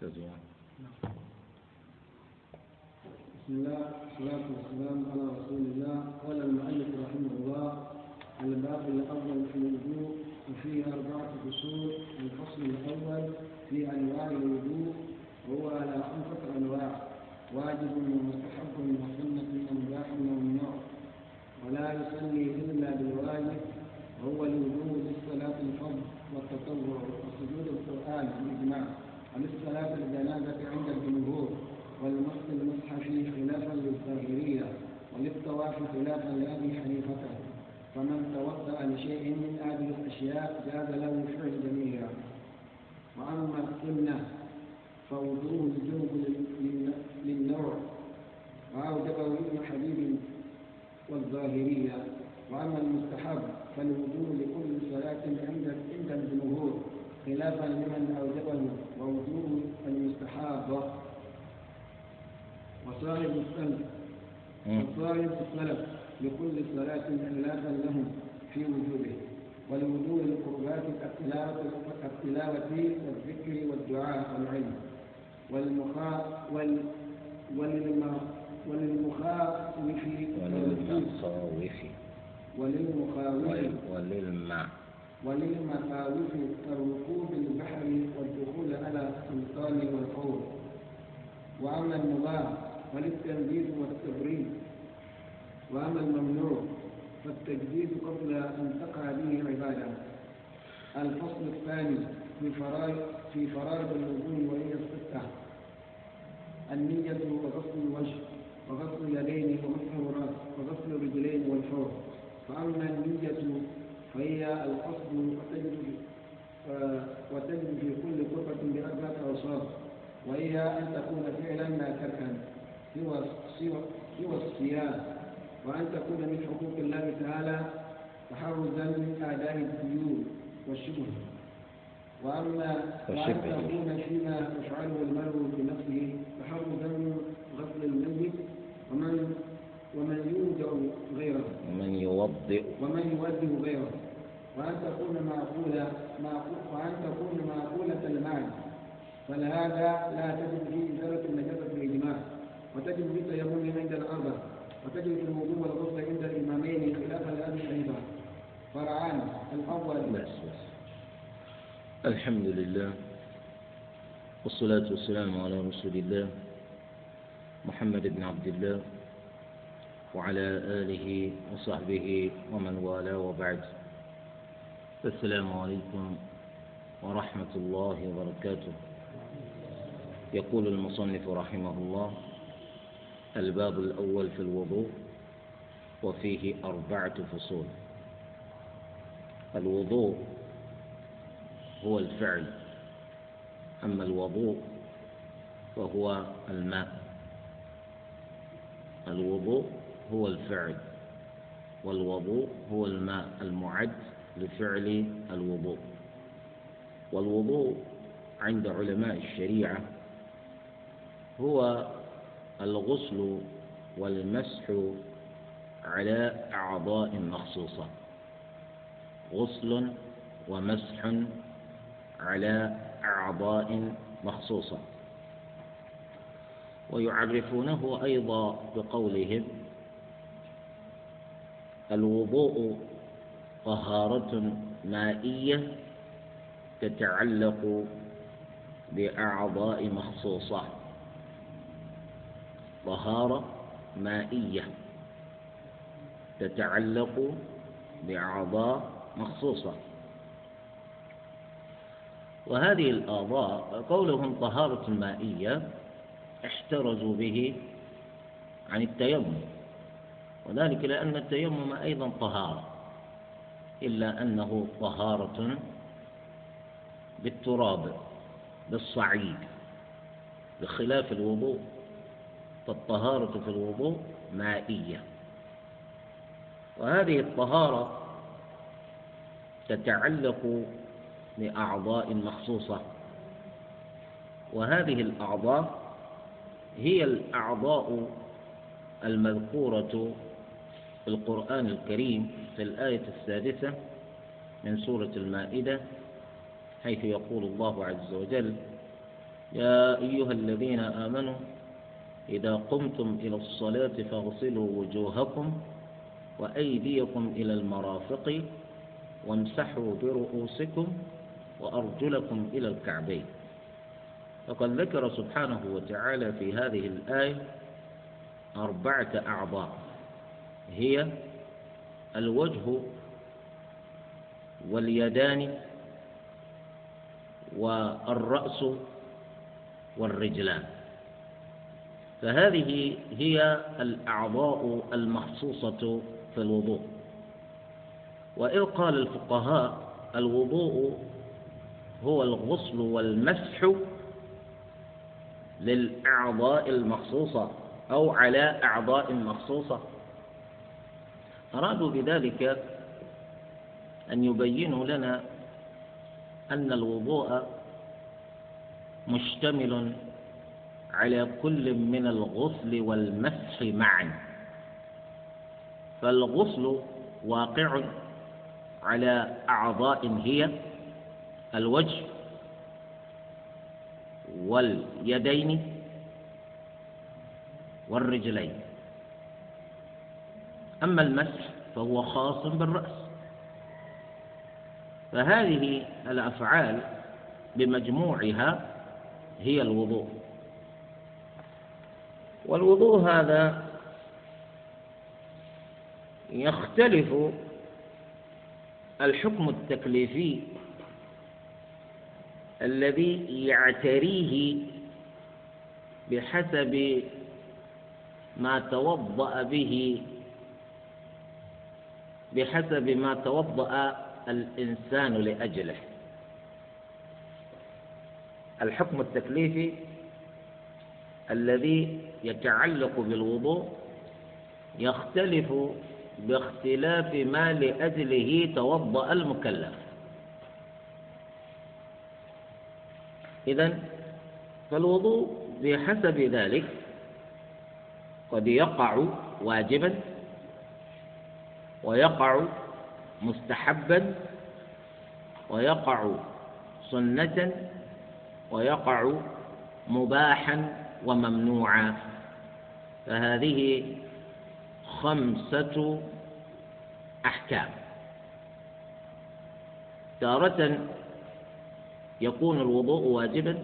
تزوان بسم الله والصلاة والسلام على رسول الله. قال المؤلف رحمه الله الباب الأول في الوضوء وفيه أربعة فصول الفصل الأول في أنواع الوضوء وهو على خمسة أنواع واجب ومستحب وسنة ومباح وممنوع. ولا يصلي إلا بالواجب وهو الوضوء للصلاة الفرض والتطوع. وسجود القرآن بالإجماع. وللصلاة الجنازة عند الجمهور والمسح المصحف خلافا للظاهرية وللطواف خلافا لأبي حنيفة؟ فمن توضأ لشيء من هذه الأشياء جاز له فعل جميعها وأما السنة فوضوء الجنب للنوع. وأوجبه ابن حبيب والظاهرية. وأما المستحب فالوضوء لكل صلاة عند عند الجمهور. خلافا لمن أوجبه ووضوء المستحاب وصاحب السلف. وصاحب السلف لكل صلاة خلافا لهم في وجوده ولوجوه القربات كالتلاوة والذكر والدعاء والعلم. والمخا وال وللمخاوف وللمخاوف وللمخاوف وللمع وللمخاوف كركوب البحر والدخول على السلطان والقول وأما المباح وللتنبيه والتبريد. وأما الممنوع فالتجديد قبل أن تقع به عبادة الفصل الثاني في فرائض في فرائض الوضوء وهي الستة. النية وغسل الوجه وغسل اليدين ومسح الراس وغسل الرجلين والحوض. فأما النية فهي القصد وتجد وتجد في كل قطعة بأربعة أوصاف. وهي أن تكون فعلا لا تركا سوى سوى سوى الصيام وأن تكون من حقوق الله تعالى تحرزا من أداء الديون والشبه. وأما وأن تكون فيما يفعله المرء بنفسه تحرزا من غسل الميت. ومن ومن يوجع غيره. ومن يوضئ. ومن يوجه غيره. وأن تكون معقولة وأن تكون معقولة المعنى. فلهذا لا تجد في إزالة النجاسة بالإجماع وتجد في التيمم عند الأربع. وتجد في الوضوء والغسل عند الإمامين خلافا لأبي حنيفة فرعان الأول. بس بس. الحمد لله. والصلاة والسلام على رسول الله محمد بن عبد الله. وعلى آله وصحبه ومن والاه وبعد. السلام عليكم ورحمة الله وبركاته. يقول المصنف رحمه الله الباب الأول في الوضوء وفيه أربعة فصول. الوضوء هو الفعل أما الوضوء فهو الماء. الوضوء هو الفعل والوضوء هو الماء المعد لفعل الوضوء. والوضوء عند علماء الشريعة هو الغسل والمسح على أعضاء مخصوصة. غسل ومسح على أعضاء مخصوصة. ويعرفونه أيضا بقولهم الوضوء طهارة مائية تتعلق بأعضاء مخصوصة. طهارة مائية تتعلق بأعضاء مخصوصة. وهذه الأعضاء قولهم طهارة مائية احترزوا به عن التيمم. وذلك لأن التيمم أيضا طهارة إلا أنه طهارة بالتراب بالصعيد بخلاف الوضوء فالطهارة في الوضوء مائية. وهذه الطهارة تتعلق بأعضاء مخصوصة وهذه الأعضاء هي الأعضاء المذكورة في القرآن الكريم في الآية السادسة من سورة المائدة حيث يقول الله عز وجل يا أيها الذين آمنوا إذا قمتم إلى الصلاة فاغسلوا وجوهكم وأيديكم إلى المرافق وامسحوا برؤوسكم وأرجلكم إلى الكعبين. فقد ذكر سبحانه وتعالى في هذه الآية أربعة أعضاء. هي الوجه واليدان والرأس والرجلان. فهذه هي الأعضاء المخصوصة في الوضوء. وإذ قال الفقهاء الوضوء هو الغسل والمسح للأعضاء المخصوصة أو على أعضاء مخصوصة. أرادوا بذلك أن يبينوا لنا أن الوضوء مشتمل على كل من الغسل والمسح معا. فالغسل واقع على أعضاء هي الوجه واليدين والرجلين. أما المسح فهو خاص بالرأس. فهذه الأفعال بمجموعها هي الوضوء. والوضوء هذا يختلف الحكم التكليفي الذي يعتريه بحسب ما توضأ به بحسب ما توضأ الإنسان لأجله. الحكم التكليفي الذي يتعلق بالوضوء يختلف باختلاف ما لأجله توضأ المكلف. إذن فالوضوء بحسب ذلك قد يقع واجبا ويقع مستحبا ويقع سنة ويقع مباحا وممنوعا. فهذه خمسة أحكام. تارة يكون الوضوء واجبا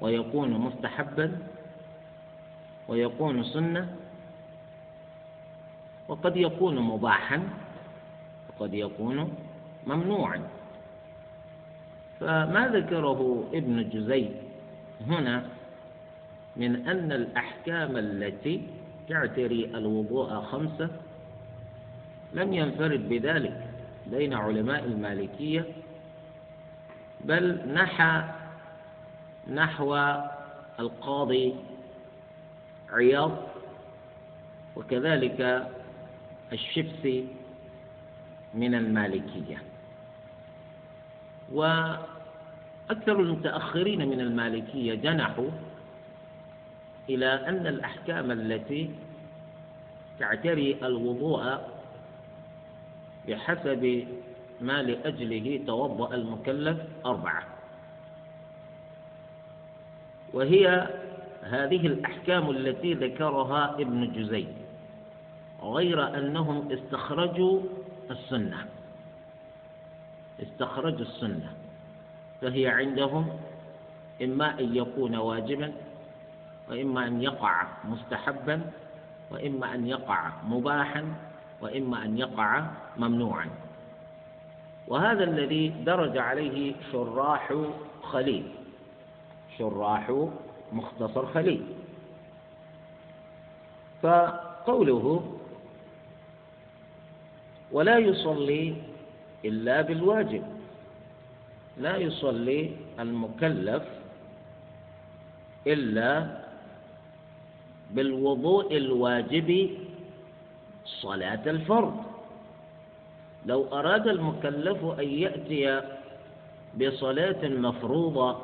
ويكون مستحبا ويكون سنة وقد يكون مباحا وقد يكون ممنوعا. فما ذكره ابن جزي هنا من أن الأحكام التي تعتري الوضوء خمسة لم ينفرد بذلك بين علماء المالكية بل نحى نحو القاضي عياض وكذلك الشبسي من المالكية. وأكثر المتأخرين من المالكية جنحوا إلى أن الأحكام التي تعتري الوضوء بحسب ما لأجله توضأ المكلف أربعة. وهي هذه الأحكام التي ذكرها ابن جزي. غير أنهم استخرجوا السنة. استخرجوا السنة. فهي عندهم إما أن يكون واجبا وإما أن يقع مستحبا وإما أن يقع مباحا وإما أن يقع ممنوعا. وهذا الذي درج عليه شراح خليل. شراح مختصر خليل. فقوله ولا يصلي إلا بالواجب. لا يصلي المكلف إلا بالوضوء الواجب صلاة الفرض. لو أراد المكلف أن يأتي بصلاة مفروضة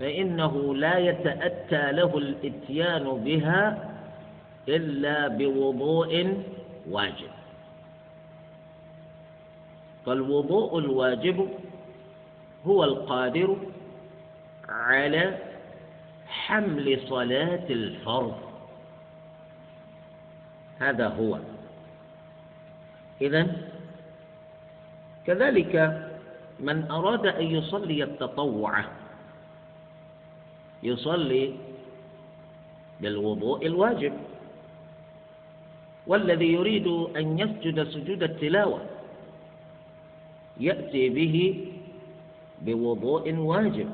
فإنه لا يتأتى له الإتيان بها إلا بوضوء واجب. فالوضوء الواجب هو القادر على حمل صلاة الفرض. هذا هو. إذا كذلك من أراد أن يصلي التطوع يصلي بالوضوء الواجب والذي يريد أن يسجد سجود التلاوة. يأتي به بوضوء واجب.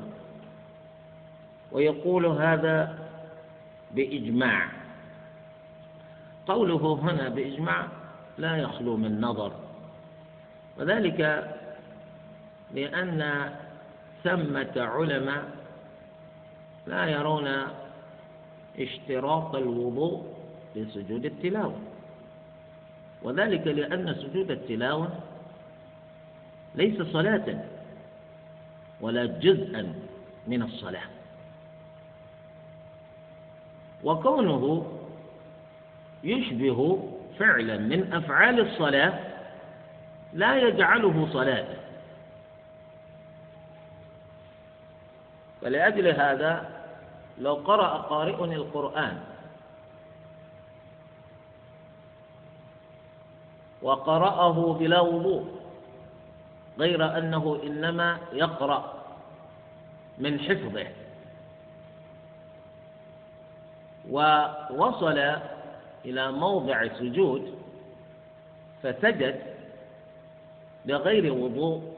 ويقول هذا بإجماع. قوله هنا بإجماع لا يخلو من نظر. وذلك لأن ثمة علماء لا يرون اشتراط الوضوء لسجود التلاوة. وذلك لأن سجود التلاوة ليس صلاة ولا جزءا من الصلاة. وكونه يشبه فعلا من أفعال الصلاة لا يجعله صلاة. فلأجل هذا لو قرأ قارئ القرآن وقرأه بلا وضوء غير أنه إنما يقرأ من حفظه. ووصل إلى موضع سجود فسجد بغير وضوء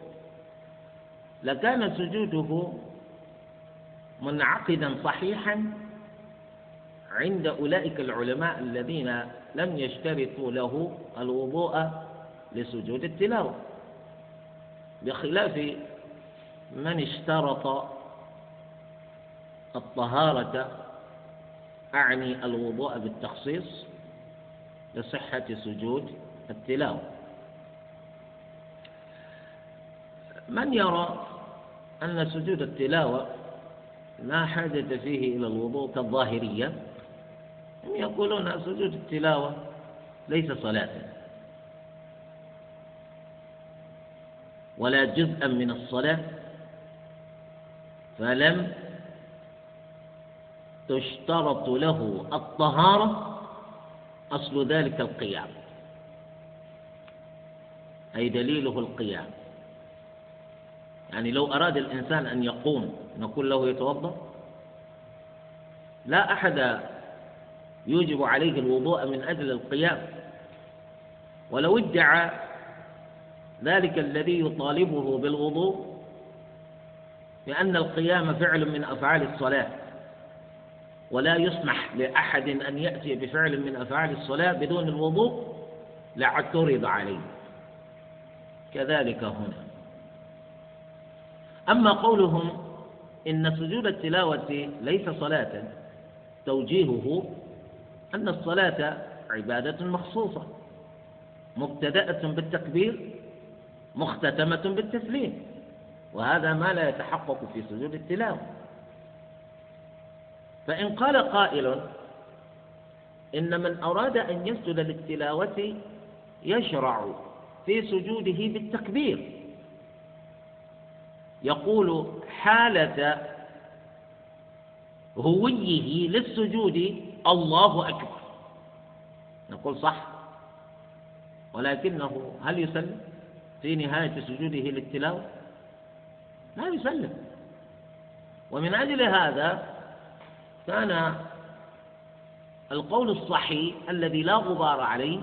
لكان سجوده منعقدا صحيحا عند أولئك العلماء الذين لم يشترطوا له الوضوء لسجود التلاوة. بخلاف من اشترط الطهارة أعني الوضوء بالتخصيص لصحة سجود التلاوة. من يرى أن سجود التلاوة لا حاجة فيه إلى الوضوء كالظاهرية هم يقولون سجود التلاوة ليس صلاة. ولا جزءا من الصلاة فلم تشترط له الطهارة أصل ذلك القيام. أي دليله القيام. يعني لو أراد الإنسان أن يقوم نقول له يتوضأ؟ لا أحد يوجب عليه الوضوء من أجل القيام. ولو ادعى ذلك الذي يطالبه بالوضوء بأن القيام فعل من أفعال الصلاة ولا يسمح لأحد أن يأتي بفعل من أفعال الصلاة بدون الوضوء لاعترض عليه. كذلك هنا. أما قولهم إن سجود التلاوة ليس صلاة توجيهه أن الصلاة عبادة مخصوصة مبتدأة بالتكبير مختتمة بالتسليم. وهذا ما لا يتحقق في سجود التلاوة. فإن قال قائل إن من أراد أن يسجد للتلاوة يشرع في سجوده بالتكبير. يقول حالة هويه للسجود الله أكبر. نقول صح؟ ولكنه هل يسلم؟ في نهاية سجوده للتلاوة؟ لا يسلم. ومن أجل هذا كان القول الصحيح الذي لا غبار عليه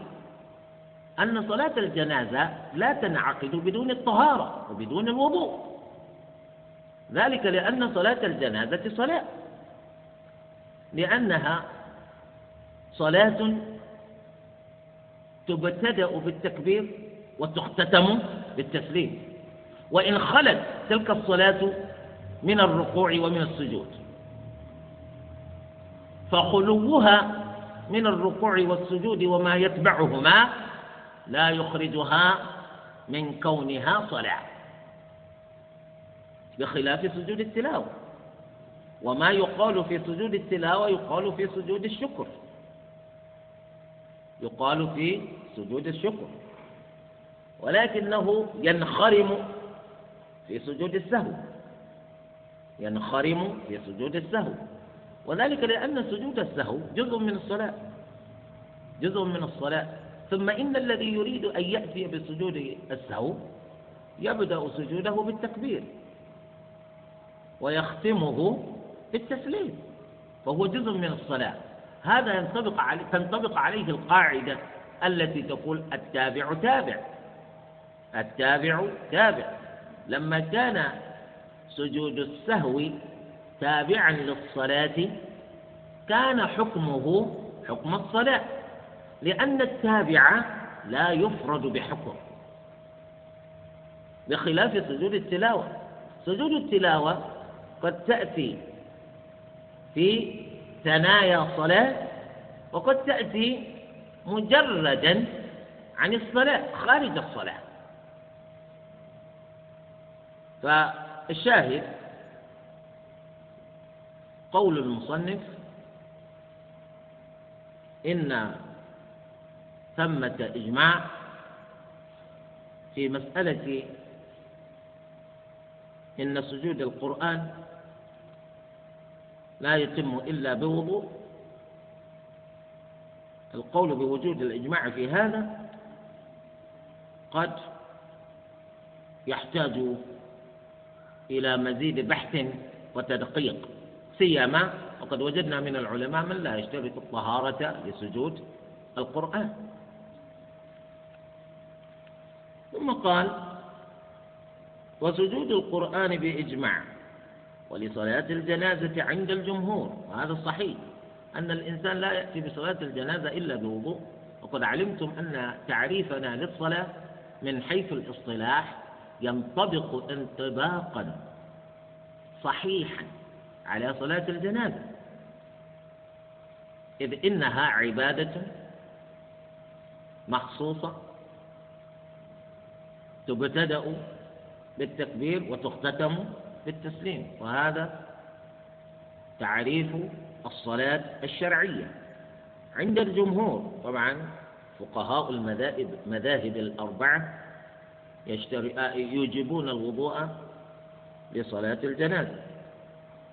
أن صلاة الجنازة لا تنعقد بدون الطهارة وبدون الوضوء. ذلك لأن صلاة الجنازة صلاة. لأنها صلاة تبتدأ بالتكبير وتختتم بالتسليم. وإن خلت تلك الصلاة من الركوع ومن السجود. فخلوها من الركوع والسجود وما يتبعهما لا يخرجها من كونها صلاة. بخلاف سجود التلاوة. وما يقال في سجود التلاوة يقال في سجود الشكر. يقال في سجود الشكر. ولكنه ينخرم في سجود السهو. ينخرم في سجود السهو. وذلك لأن سجود السهو جزء من الصلاة. جزء من الصلاة. ثم إن الذي يريد أن يأتي بسجود السهو يبدأ سجوده بالتكبير. ويختمه بالتسليم. فهو جزء من الصلاة. هذا ينطبق عليه تنطبق عليه القاعدة التي تقول التابع تابع. التابع تابع. لما كان سجود السهو تابعا للصلاة كان حكمه حكم الصلاة لأن التابع لا يفرد بحكم. بخلاف سجود التلاوة. سجود التلاوة قد تأتي في ثنايا صلاة وقد تأتي مجردا عن الصلاة خارج الصلاة. فالشاهد قول المصنف إن ثمة إجماع في مسألة إن سجود القرآن لا يتم إلا بوضوء القول بوجود الإجماع في هذا قد يحتاج إلى مزيد بحث وتدقيق. سيما وقد وجدنا من العلماء من لا يشترط الطهارة لسجود القرآن. ثم قال وسجود القرآن بإجماع ولصلاة الجنازة عند الجمهور. وهذا صحيح أن الإنسان لا يأتي بصلاة الجنازة إلا بوضوء. وقد علمتم أن تعريفنا للصلاة من حيث الاصطلاح ينطبق انطباقا صحيحا على صلاة الجنازة. إذ إنها عبادة مخصوصة تبتدأ بالتكبير وتختتم بالتسليم وهذا تعريف الصلاة الشرعية عند الجمهور. طبعا فقهاء المذاهب مذاهب الأربعة يوجبون الوضوء لصلاة الجنازة.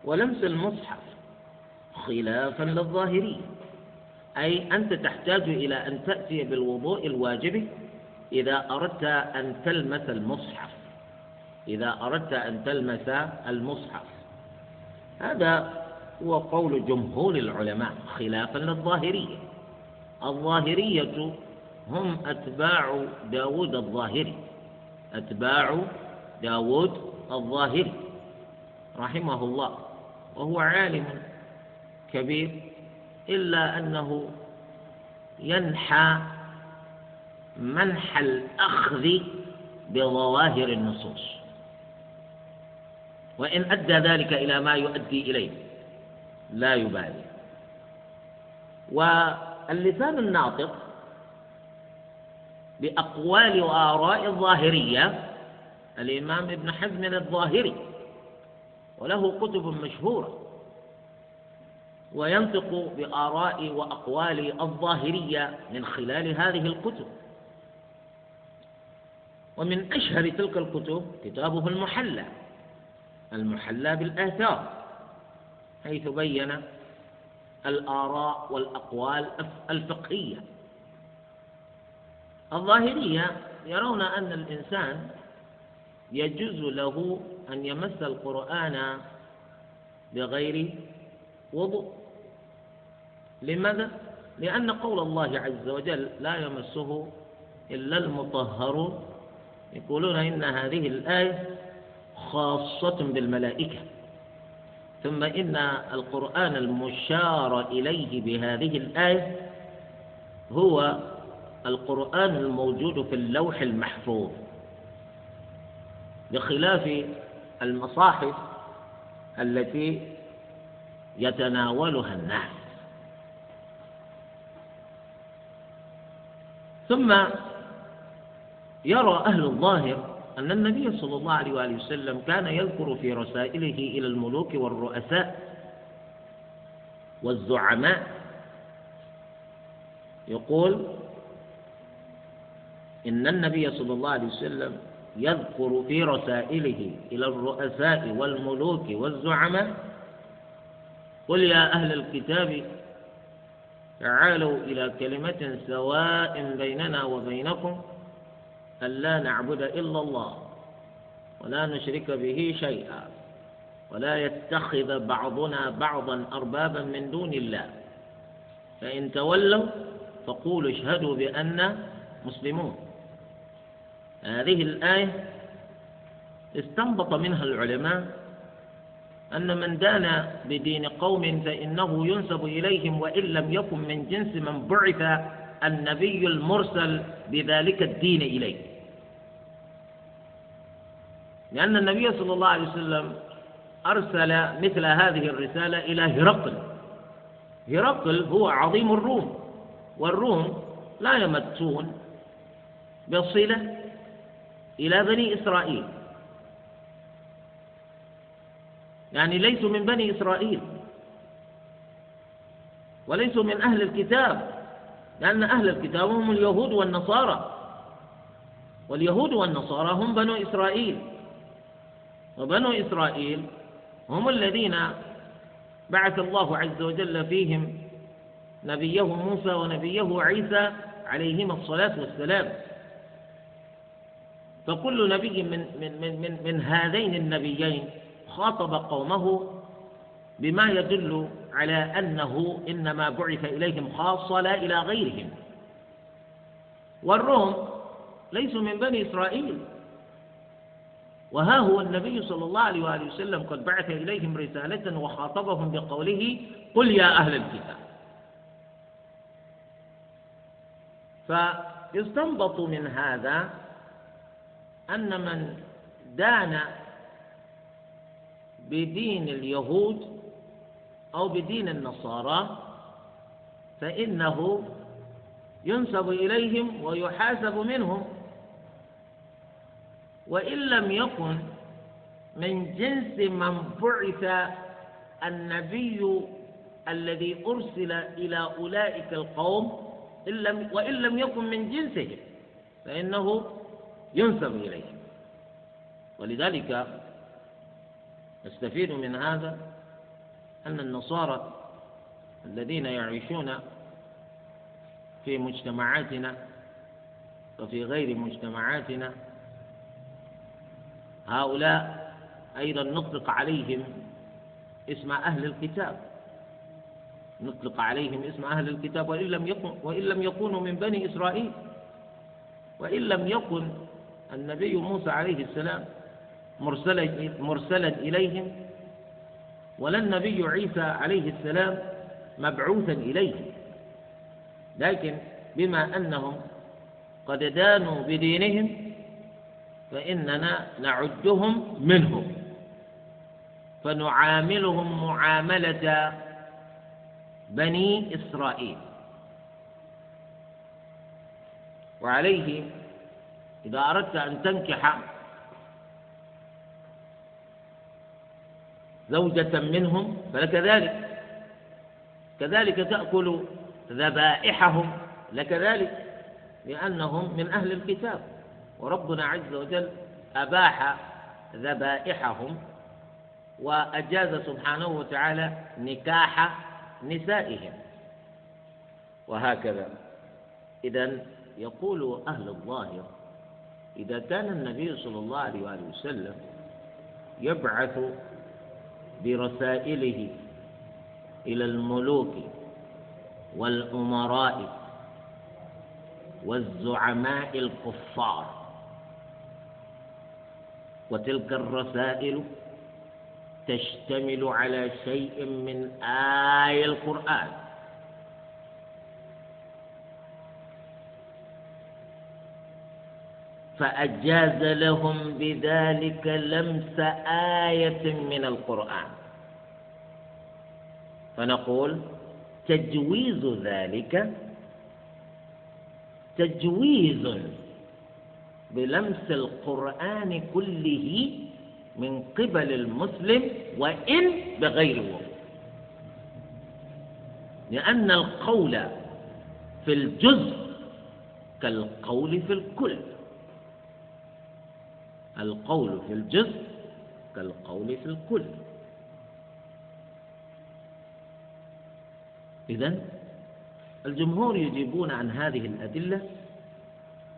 ولمس المصحف خلافا للظاهرية أي أنت تحتاج إلى أن تأتي بالوضوء الواجب إذا أردت أن تلمس المصحف. إذا أردت أن تلمس المصحف. هذا هو قول جمهور العلماء خلافا للظاهرية. الظاهرية هم أتباع داود الظاهري. أتباع داود الظاهري رحمه الله وهو عالم كبير إلا أنه ينحى منح الأخذ بظواهر النصوص. وإن أدى ذلك إلى ما يؤدي إليه لا يبالي. واللسان الناطق بأقوال وآراء الظاهرية الإمام ابن حزم الظاهري وله كتب مشهورة وينطق بآراء وأقوال الظاهرية من خلال هذه الكتب. ومن أشهر تلك الكتب كتابه المحلى المحلى بالآثار حيث بين الآراء والأقوال الفقهية. الظاهرية يرون أن الإنسان يجوز له أن يمس القرآن بغير وضوء. لماذا؟ لأن قول الله عز وجل لا يمسه إلا المطهرون. يقولون إن هذه الآية خاصة بالملائكة. ثم إن القرآن المشار إليه بهذه الآية هو القرآن الموجود في اللوح المحفوظ بخلاف المصاحف التي يتناولها الناس. ثم يرى أهل الظاهر أن النبي صلى الله عليه وآله وسلم كان يذكر في رسائله إلى الملوك والرؤساء والزعماء يقول إن النبي صلى الله عليه وسلم يذكر في رسائله إلى الرؤساء والملوك والزعماء قل يا أهل الكتاب تعالوا إلى كلمة سواء بيننا وبينكم ألا نعبد إلا الله ولا نشرك به شيئا ولا يتخذ بعضنا بعضا أربابا من دون الله. فإن تولوا فقولوا اشهدوا بأننا مسلمون. هذه الآية استنبط منها العلماء أن من دان بدين قوم فإنه ينسب إليهم وإن لم يكن من جنس من بعث النبي المرسل بذلك الدين إليه. لأن النبي صلى الله عليه وسلم أرسل مثل هذه الرسالة إلى هرقل. هرقل هو عظيم الروم والروم لا يمتون بصلة إلى بني إسرائيل. يعني ليسوا من بني إسرائيل. وليسوا من أهل الكتاب. لأن أهل الكتاب هم اليهود والنصارى. واليهود والنصارى هم بنو إسرائيل. وبنو إسرائيل هم الذين بعث الله عز وجل فيهم نبيه موسى ونبيه عيسى عليهما الصلاة والسلام. فكل نبي من من من من, من هذين النبيين خاطب قومه بما يدل على أنه إنما بعث إليهم خاصة لا إلى غيرهم. والروم ليسوا من بني إسرائيل. وها هو النبي صلى الله عليه وآله وسلم قد بعث إليهم رسالة وخاطبهم بقوله قل يا أهل الكتاب. فيستنبط من هذا أن من دان بدين اليهود أو بدين النصارى فإنه ينسب إليهم ويحاسب منهم. وإن لم يكن من جنس من بعث النبي الذي أرسل إلى أولئك القوم وإن لم يكن من جنسهم فإنه ينسب إليهم ولذلك نستفيد من هذا أن النصارى الذين يعيشون في مجتمعاتنا وفي غير مجتمعاتنا هؤلاء أيضا نطلق عليهم اسم أهل الكتاب. نطلق عليهم اسم أهل الكتاب وإن لم يكن وإن لم يكونوا من بني إسرائيل وإن لم يكن النبي موسى عليه السلام مرسلا مرسلا إليهم ولا النبي عيسى عليه السلام مبعوثا إليهم. لكن بما أنهم قد دانوا بدينهم فإننا نعدهم منهم. فنعاملهم معاملة بني إسرائيل. وعليه إذا أردت أن تنكح زوجة منهم فلك ذلك. كذلك تأكل ذبائحهم لك ذلك لأنهم من أهل الكتاب. وربنا عز وجل أباح ذبائحهم وأجاز سبحانه وتعالى نكاح نسائهم. وهكذا. إذا يقول أهل الظاهر إذا كان النبي صلى الله عليه وآله وسلم يبعث برسائله إلى الملوك والأمراء والزعماء الكفار وتلك الرسائل تشتمل على شيء من آي القرآن. فأجاز لهم بذلك لمس آية من القرآن. فنقول تجويز ذلك تجويز بلمس القرآن كله من قبل المسلم وإن بغير وضوء لأن القول في الجزء كالقول في الكل. القول في الجزء كالقول في الكل. إذا الجمهور يجيبون عن هذه الأدلة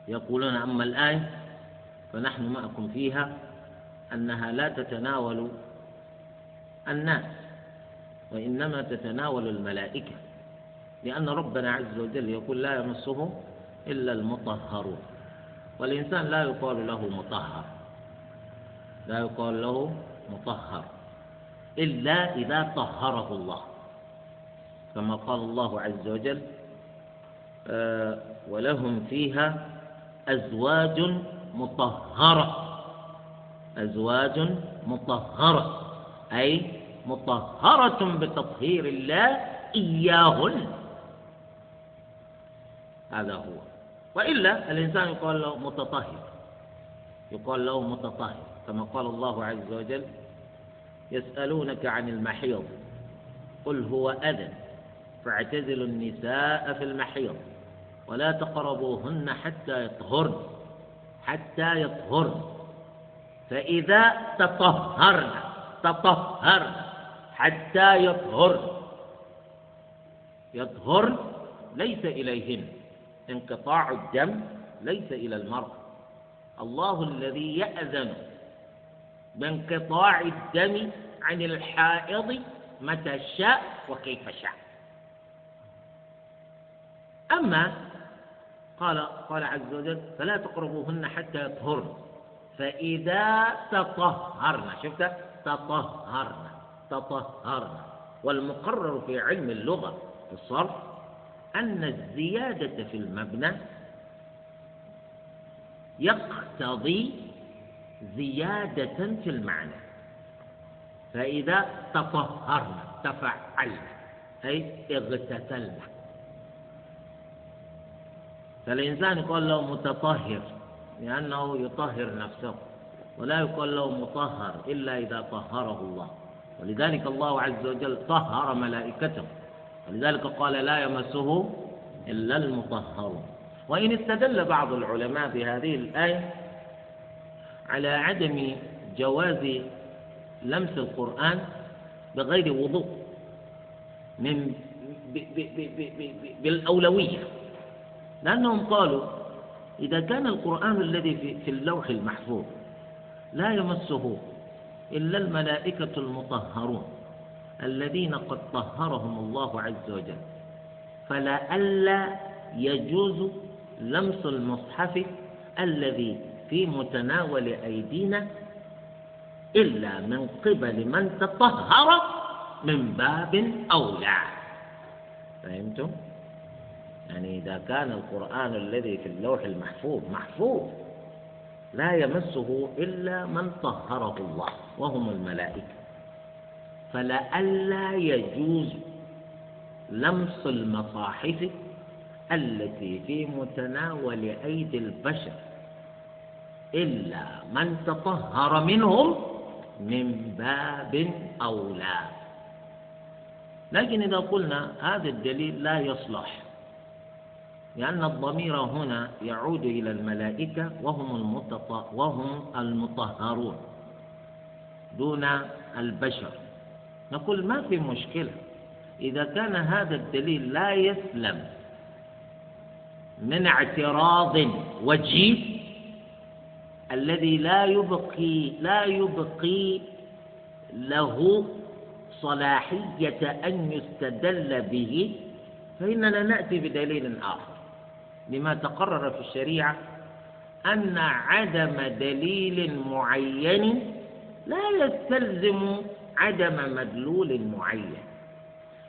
يقولون أما الآية فنحن معكم فيها أنها لا تتناول الناس وإنما تتناول الملائكة لأن ربنا عز وجل يقول لا يمسه إلا المطهرون والإنسان لا يقال له مطهر. لا يقال له مطهر إلا إذا طهره الله. كما قال الله عز وجل آه ولهم فيها أزواج مطهرة. أزواج مطهرة أي مطهرة بتطهير الله إياهن. هذا هو. وإلا الإنسان يقال له متطهر يقال له متطهر. كما قال الله عز وجل يسألونك عن المحيض قل هو أذى فاعتزلوا النساء في المحيض ولا تقربوهن حتى يطهرن حتى يطهرن فإذا تطهرن تطهرن حتى يطهرن يطهرن ليس إليهن انقطاع الدم ليس إلى المرء الله الذي يأذن بانقطاع الدم عن الحائض متى شاء وكيف شاء. أما قال قال عز وجل فلا تقربوهن حتى يطهرن. فإذا تطهرن شفت؟ تطهرن تطهرن. والمقرر في علم اللغة في الصرف أن الزيادة في المبنى يقتضي زيادة في المعنى. فإذا تطهرن تفعلن أي اغتسلن فالإنسان يقول له متطهر لأنه يطهر نفسه ولا يقال له مطهر إلا إذا طهره الله. ولذلك الله عز وجل طهر ملائكته. ولذلك قال لا يمسه إلا المطهرون. وإن استدل بعض العلماء بهذه الآية على عدم جواز لمس القرآن بغير وضوء من بالأولوية. لأنهم قالوا إذا كان القرآن الذي في اللوح المحفوظ لا يمسه إلا الملائكة المطهرون الذين قد طهرهم الله عز وجل. فلئلا يجوز لمس المصحف الذي في متناول أيدينا إلا من قبل من تطهر من باب أولى فهمتم؟ يعني إذا كان القرآن الذي في اللوح المحفوظ محفوظ لا يمسه إلا من طهره الله وهم الملائكة فلئلا يجوز لمس المصاحف التي في متناول أيدي البشر إلا من تطهر منهم من باب أولى لكن إذا قلنا هذا الدليل لا يصلح لأن الضمير هنا يعود إلى الملائكة وهم. وهم المطهرون دون البشر نقول ما في مشكلة إذا كان هذا الدليل لا يسلم من اعتراض وجيه الذي لا يبقي لا يبقي له صلاحية أن يستدل به فإننا نأتي بدليل آخر لما تقرر في الشريعة أن عدم دليل معين لا يستلزم عدم مدلول معين.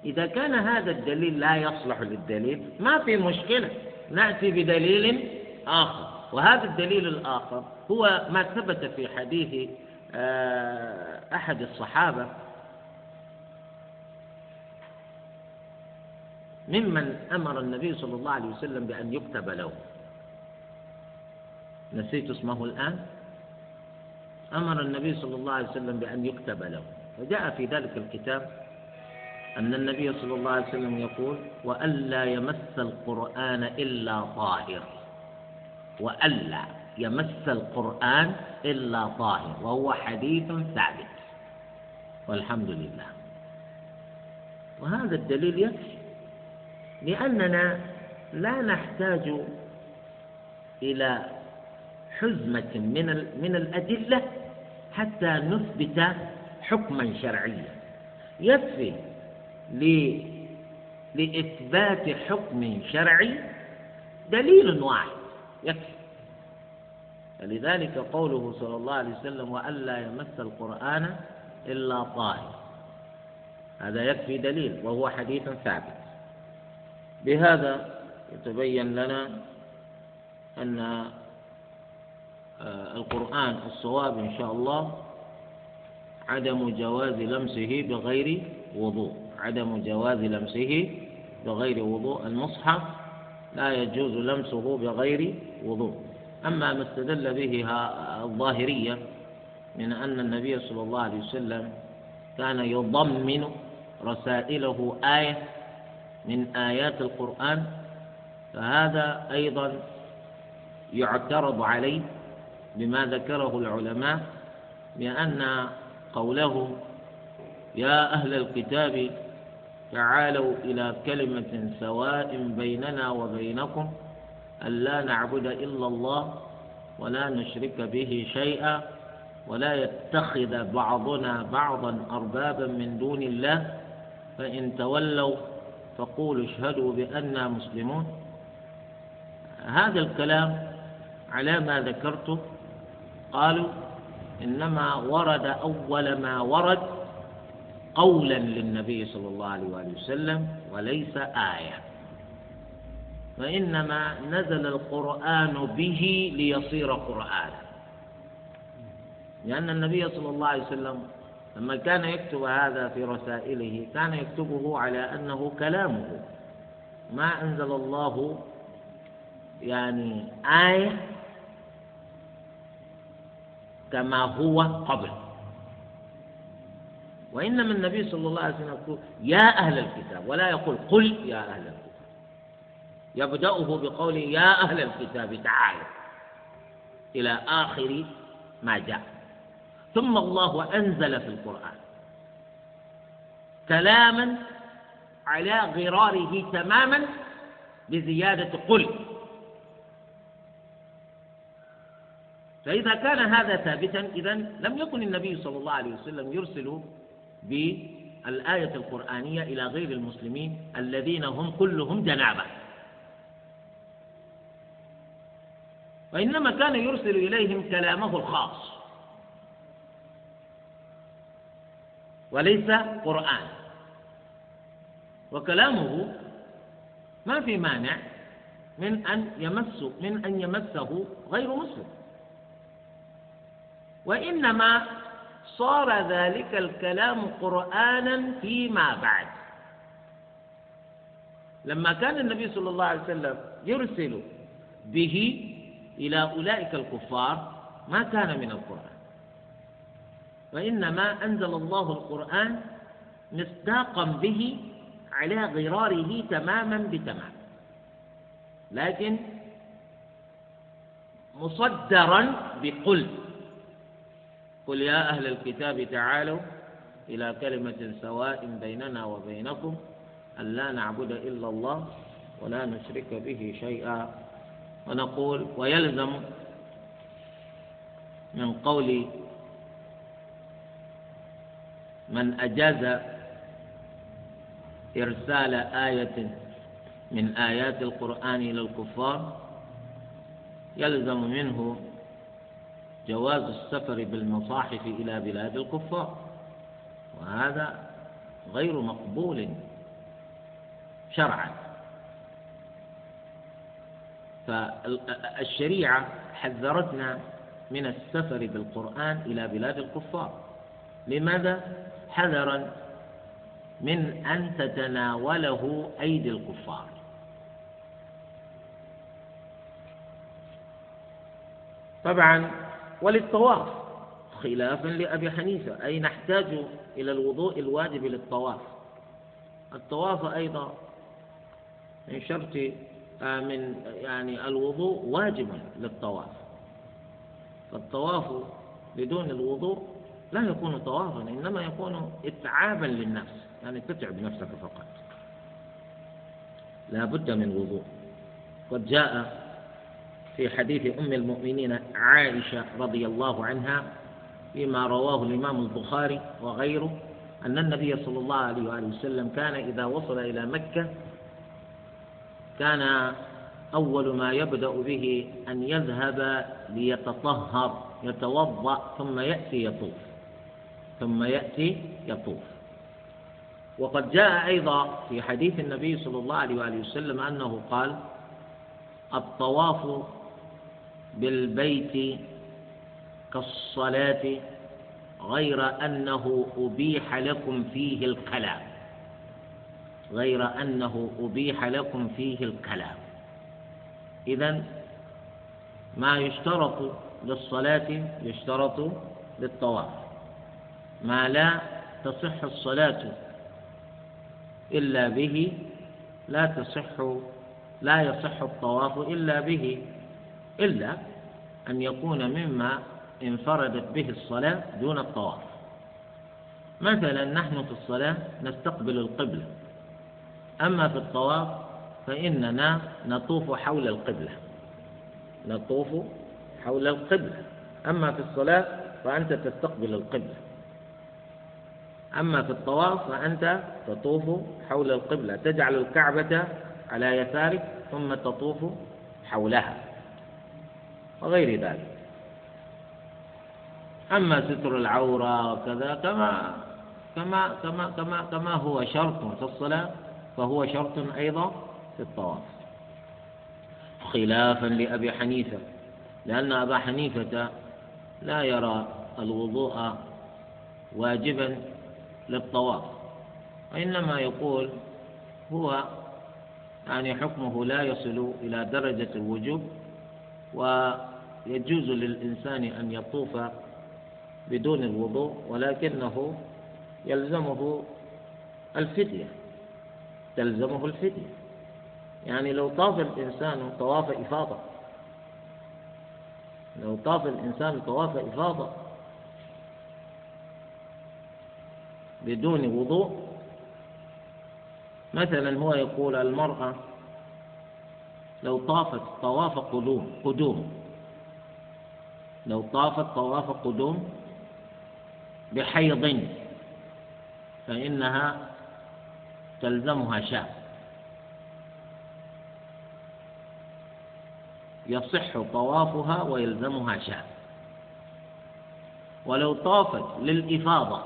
إذا كان هذا الدليل لا يصلح للدليل ما في مشكلة نأتي بدليل آخر. وهذا الدليل الآخر هو ما ثبت في حديث آه، أحد الصحابة. ممن أمر النبي صلى الله عليه وسلم بأن يكتب له. نسيت اسمه الآن. أمر النبي صلى الله عليه وسلم بأن يكتب له. فجاء في ذلك الكتاب أن النبي صلى الله عليه وسلم يقول وألا يمس القرآن إلا طاهر. وألا يمس القرآن إلا طاهر وهو حديث ثابت. والحمد لله. وهذا الدليل يكفي لأننا لا نحتاج إلى حزمة من من الأدلة حتى نثبت حكما شرعيا. يكفي لإثبات حكم شرعي دليل واحد. يكفي. فلذلك قوله صلى الله عليه وسلم وألا يمس القرآن إلا طاهر. هذا يكفي دليل وهو حديث ثابت. بهذا يتبين لنا أن آه، القرآن الصواب إن شاء الله عدم جواز لمسه بغير وضوء. عدم جواز لمسه بغير وضوء. المصحف لا يجوز لمسه بغير وضوء. أما ما استدل به الظاهرية من أن النبي صلى الله عليه وسلم كان يضمن رسائله آية من آيات القرآن فهذا أيضا يعترض عليه بما ذكره العلماء بأن قوله يا أهل الكتاب تعالوا إلى كلمة سواء بيننا وبينكم ألا نعبد إلا الله ولا نشرك به شيئا ولا يتخذ بعضنا بعضا أربابا من دون الله. فإن تولوا فقولوا اشهدوا بأننا مسلمون. هذا الكلام على ما ذكرته قالوا إنما ورد أول ما ورد قولا للنبي صلى الله عليه وآله وسلم وليس آية. وإنما نزل القرآن به ليصير قرآنا لأن النبي صلى الله عليه وسلم لما كان يكتب هذا في رسائله كان يكتبه على أنه كلامه. ما أنزل الله يعني آية كما هو قبل. وإنما النبي صلى الله عليه وسلم يقول يا أهل الكتاب ولا يقول قل يا أهل الكتاب. يبدأه بقوله يا أهل الكتاب تعالوا إلى آخر ما جاء. ثم الله أنزل في القرآن كلاما على غراره تماما بزيادة قل. فإذا كان هذا ثابتا إذا لم يكن النبي صلى الله عليه وسلم يرسل بالآية القرآنية إلى غير المسلمين الذين هم كلهم جنابة. وإنما كان يرسل إليهم كلامه الخاص. وليس قرآن. وكلامه ما في مانع من أن يمس من أن يمسه غير مسلم. وإنما صار ذلك الكلام قرآنا فيما بعد. لما كان النبي صلى الله عليه وسلم يرسل به إلى أولئك الكفار ما كان من القرآن. وإنما أنزل الله القرآن مصداقا به على غراره تماما بتمام. لكن مصدرا بقل قل يا أهل الكتاب تعالوا إلى كلمة سواء بيننا وبينكم أن لا نعبد إلا الله ولا نشرك به شيئا. ونقول ويلزم من قول من أجاز إرسال آية من آيات القرآن إلى الكفار يلزم منه جواز السفر بالمصاحف إلى بلاد الكفار. وهذا غير مقبول شرعا. فالشريعة حذرتنا من السفر بالقرآن إلى بلاد الكفار. لماذا؟ حذرا من أن تتناوله أيدي الكفار. طبعا وللطواف. خلافا لأبي حنيفة. أي نحتاج إلى الوضوء الواجب للطواف. الطواف أيضا من شرط آه، من يعني الوضوء واجب للطواف. فالطواف بدون الوضوء لا يكون طوافا إنما يكون إتعابا للنفس. يعني تتعب نفسك فقط. لا بد من وضوء. قد جاء في حديث أم المؤمنين عائشة رضي الله عنها فيما رواه الإمام البخاري وغيره أن النبي صلى الله عليه وآله وسلم كان إذا وصل إلى مكة كان أول ما يبدأ به أن يذهب ليتطهر يتوضأ ثم يأتي يطوف ثم يأتي يطوف. وقد جاء أيضا في حديث النبي صلى الله عليه وآله وسلم أنه قال الطواف بالبيت كالصلاة غير أنه أبيح لكم فيه الكلام. غير أنه أبيح لكم فيه الكلام. إذا ما يشترط للصلاة يشترط للطواف. ما لا تصح الصلاة إلا به لا تصح لا يصح الطواف إلا به. إلا أن يكون مما انفردت به الصلاة دون الطواف. مثلا نحن في الصلاة نستقبل القبلة. أما في الطواف فإننا نطوف حول القبلة. نطوف حول القبلة. أما في الصلاة فأنت تستقبل القبلة. أما في الطواف فأنت تطوف حول القبلة. تجعل الكعبة على يسارك ثم تطوف حولها. وغير ذلك. أما ستر العورة وكذا كما كما كما كما كما هو شرط في الصلاة فهو شرط أيضا في الطواف. خلافا لأبي حنيفة لأن أبا حنيفة لا يرى الوضوء واجبا للطواف وإنما يقول هو يعني حكمه لا يصل إلى درجة الوجوب ويجوز للإنسان أن يطوف بدون الوضوء ولكنه يلزمه الفدية. تلزمه الفدية. يعني لو طاف الإنسان طواف إفاضة لو طاف الإنسان طواف إفاضة بدون وضوء مثلا هو يقول المرأة لو طافت طواف قدوم قدوم. لو طافت طواف قدوم بحيض فإنها تلزمها شاة. يصح طوافها ويلزمها شاة. ولو طافت للإفاضة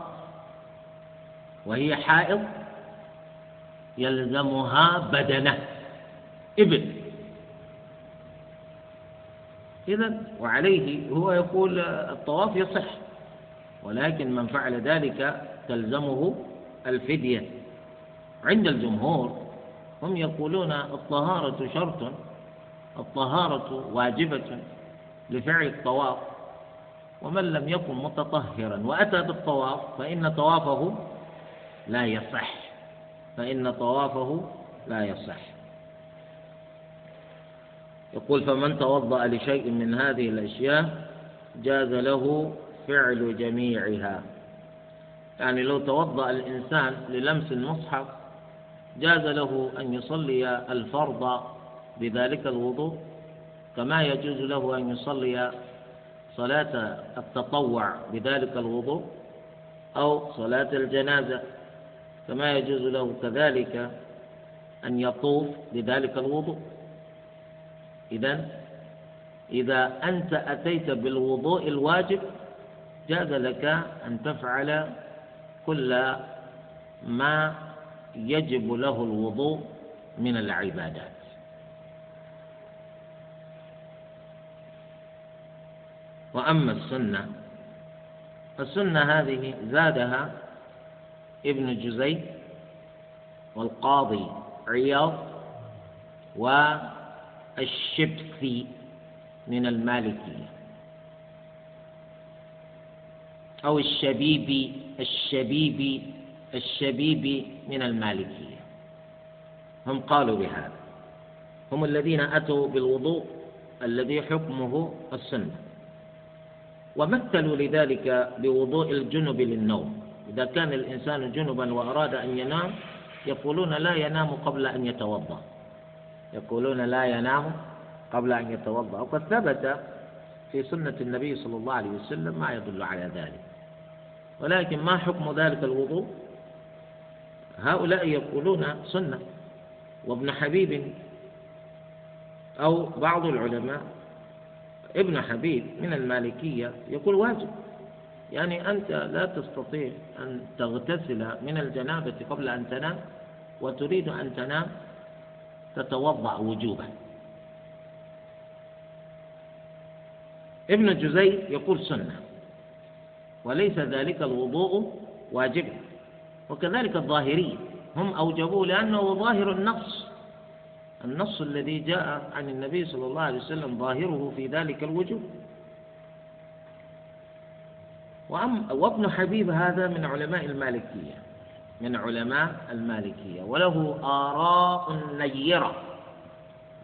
وهي حائض يلزمها بدنة. إبل. إذا وعليه هو يقول الطواف يصح ولكن من فعل ذلك تلزمه الفدية. عند الجمهور هم يقولون الطهارة شرط الطهارة واجبة لفعل الطواف ومن لم يكن متطهرا وأتى بالطواف فإن طوافه لا يصح فإن طوافه لا يصح. يقول فمن توضأ لشيء من هذه الأشياء جاز له فعل جميعها. يعني لو توضأ الإنسان للمس المصحف جاز له أن يصلي الفرض بذلك الوضوء كما يجوز له أن يصلي صلاة التطوع بذلك الوضوء أو صلاة الجنازة كما يجوز له كذلك أن يطوف بذلك الوضوء. إذا إذا أنت أتيت بالوضوء الواجب جاز لك أن تفعل كل ما يجب له الوضوء من العبادات. وأما السنة فالسنة هذه زادها ابن جزي والقاضي عياض والشبثي من المالكية أو الشبيبي الشبيبي الشبيبي من المالكية هم قالوا بهذا. هم الذين أتوا بالوضوء الذي حكمه السنة. ومثلوا لذلك بوضوء الجنب للنوم. إذا كان الإنسان جنبا وأراد أن ينام يقولون لا ينام قبل أن يتوضأ. يقولون لا ينام قبل أن يتوضأ. وقد ثبت في سنة النبي صلى الله عليه وسلم ما يدل على ذلك. ولكن ما حكم ذلك الوضوء؟ هؤلاء يقولون سنة. وابن حبيب أو بعض العلماء ابن حبيب من المالكية يقول واجب. يعني أنت لا تستطيع أن تغتسل من الجنابة قبل أن تنام وتريد أن تنام تتوضأ وجوبا. ابن جزي يقول سنة. وليس ذلك الوضوء واجبا وكذلك الظاهرية. هم أوجبوه لأنه ظاهر النص. النص الذي جاء عن النبي صلى الله عليه وسلم ظاهره في ذلك الوجوب. وابن حبيب هذا من علماء المالكية. من علماء المالكية. وله آراء نيرة.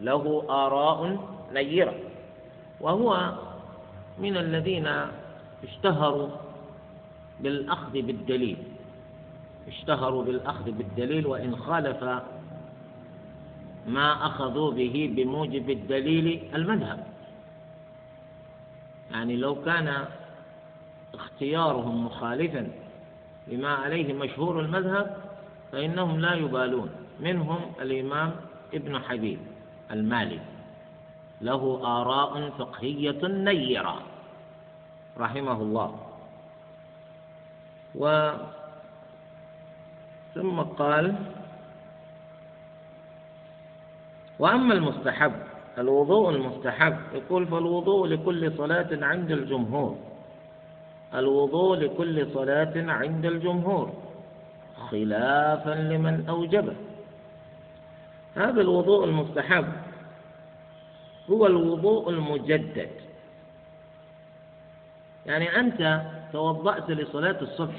له آراء نيرة. وهو من الذين اشتهروا بالأخذ بالدليل. اشتهروا بالأخذ بالدليل وإن خالف ما أخذوا به بموجب الدليل المذهب. يعني لو كان اختيارهم مخالفا لما عليه مشهور المذهب فإنهم لا يبالون. منهم الإمام ابن حبيب المالي له آراء فقهية نيرة رحمه الله. و ثم قال وأما المستحب الوضوء المستحب يقول فالوضوء لكل صلاة عند الجمهور. الوضوء لكل صلاة عند الجمهور خلافا لمن أوجبه. هذا الوضوء المستحب هو الوضوء المجدد. يعني أنت توضأت لصلاة الصبح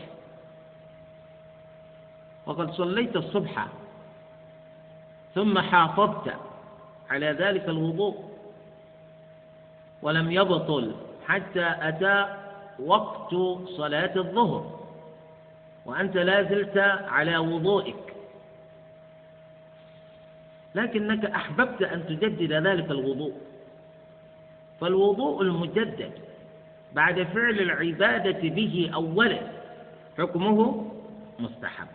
وقد صليت الصبح ثم حافظت على ذلك الوضوء ولم يبطل حتى أتى وقت صلاة الظهر. وأنت لا زلت على وضوئك. لكنك أحببت أن تجدد ذلك الوضوء. فالوضوء المجدد بعد فعل العبادة به أولا. حكمه مستحب.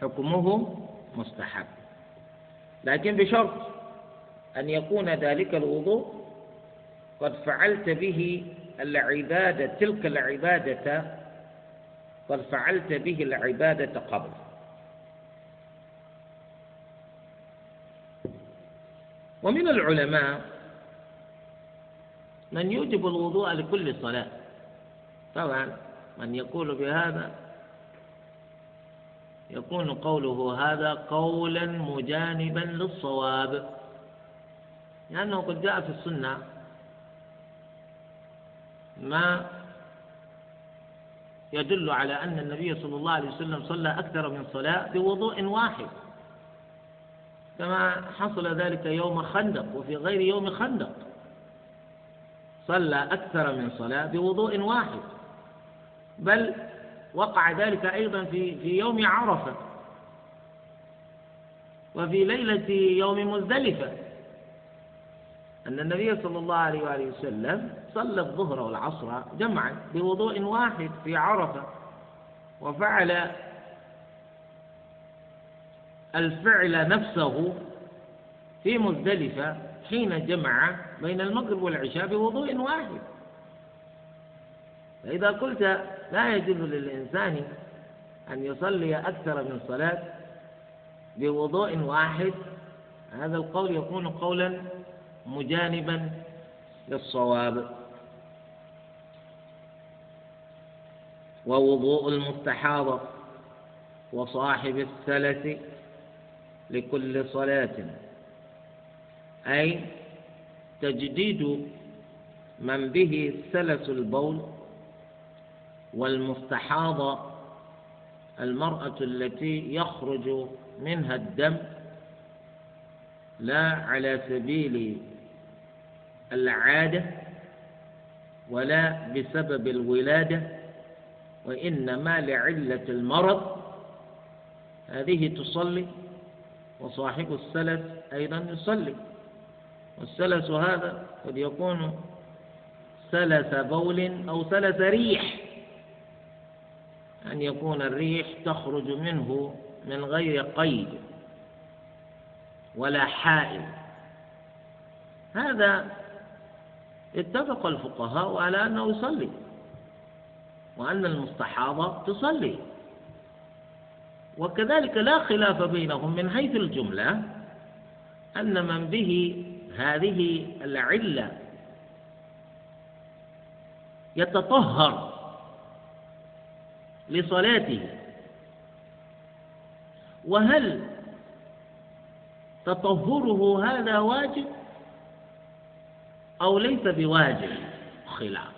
حكمه مستحب. لكن بشرط أن يكون ذلك الوضوء قد فعلت به العبادة تلك العبادة قد فعلت به العبادة قبل. ومن العلماء من يوجب الوضوء لكل صلاة. طبعا من يقول بهذا يكون قوله هذا قولا مجانبا للصواب لأنه قد جاء في السنة ما يدل على أن النبي صلى الله عليه وسلم صلى أكثر من صلاة بوضوء واحد. كما حصل ذلك يوم خندق وفي غير يوم خندق. صلى أكثر من صلاة بوضوء واحد. بل وقع ذلك أيضا في في يوم عرفة وفي ليلة يوم مزدلفة. أن النبي صلى الله عليه وآله وسلم صلى الظهر والعصر جمعا بوضوء واحد في عرفة وفعل الفعل نفسه في مزدلفة حين جمع بين المغرب والعشاء بوضوء واحد. فإذا قلت لا يجوز للإنسان أن يصلي أكثر من صلاة بوضوء واحد هذا القول يكون قولا مجانبا للصواب. ووضوء المستحاضة وصاحب السلس لكل صلاة. أي تجديد من به سلس البول والمستحاضة المرأة التي يخرج منها الدم لا على سبيل العادة ولا بسبب الولادة وإنما لعلة المرض. هذه تصلي وصاحب السلس أيضا يصلي والسلس هذا قد يكون سلس بول أو سلس ريح. أن يكون الريح تخرج منه من غير قيد ولا حائل. هذا اتفق الفقهاء على أنه يصلي وأن المستحاضة تصلي. وكذلك لا خلاف بينهم من حيث الجملة أن من به هذه العلة يتطهر لصلاته وهل تطهره هذا واجب؟ أو ليس بواجب. خلاف.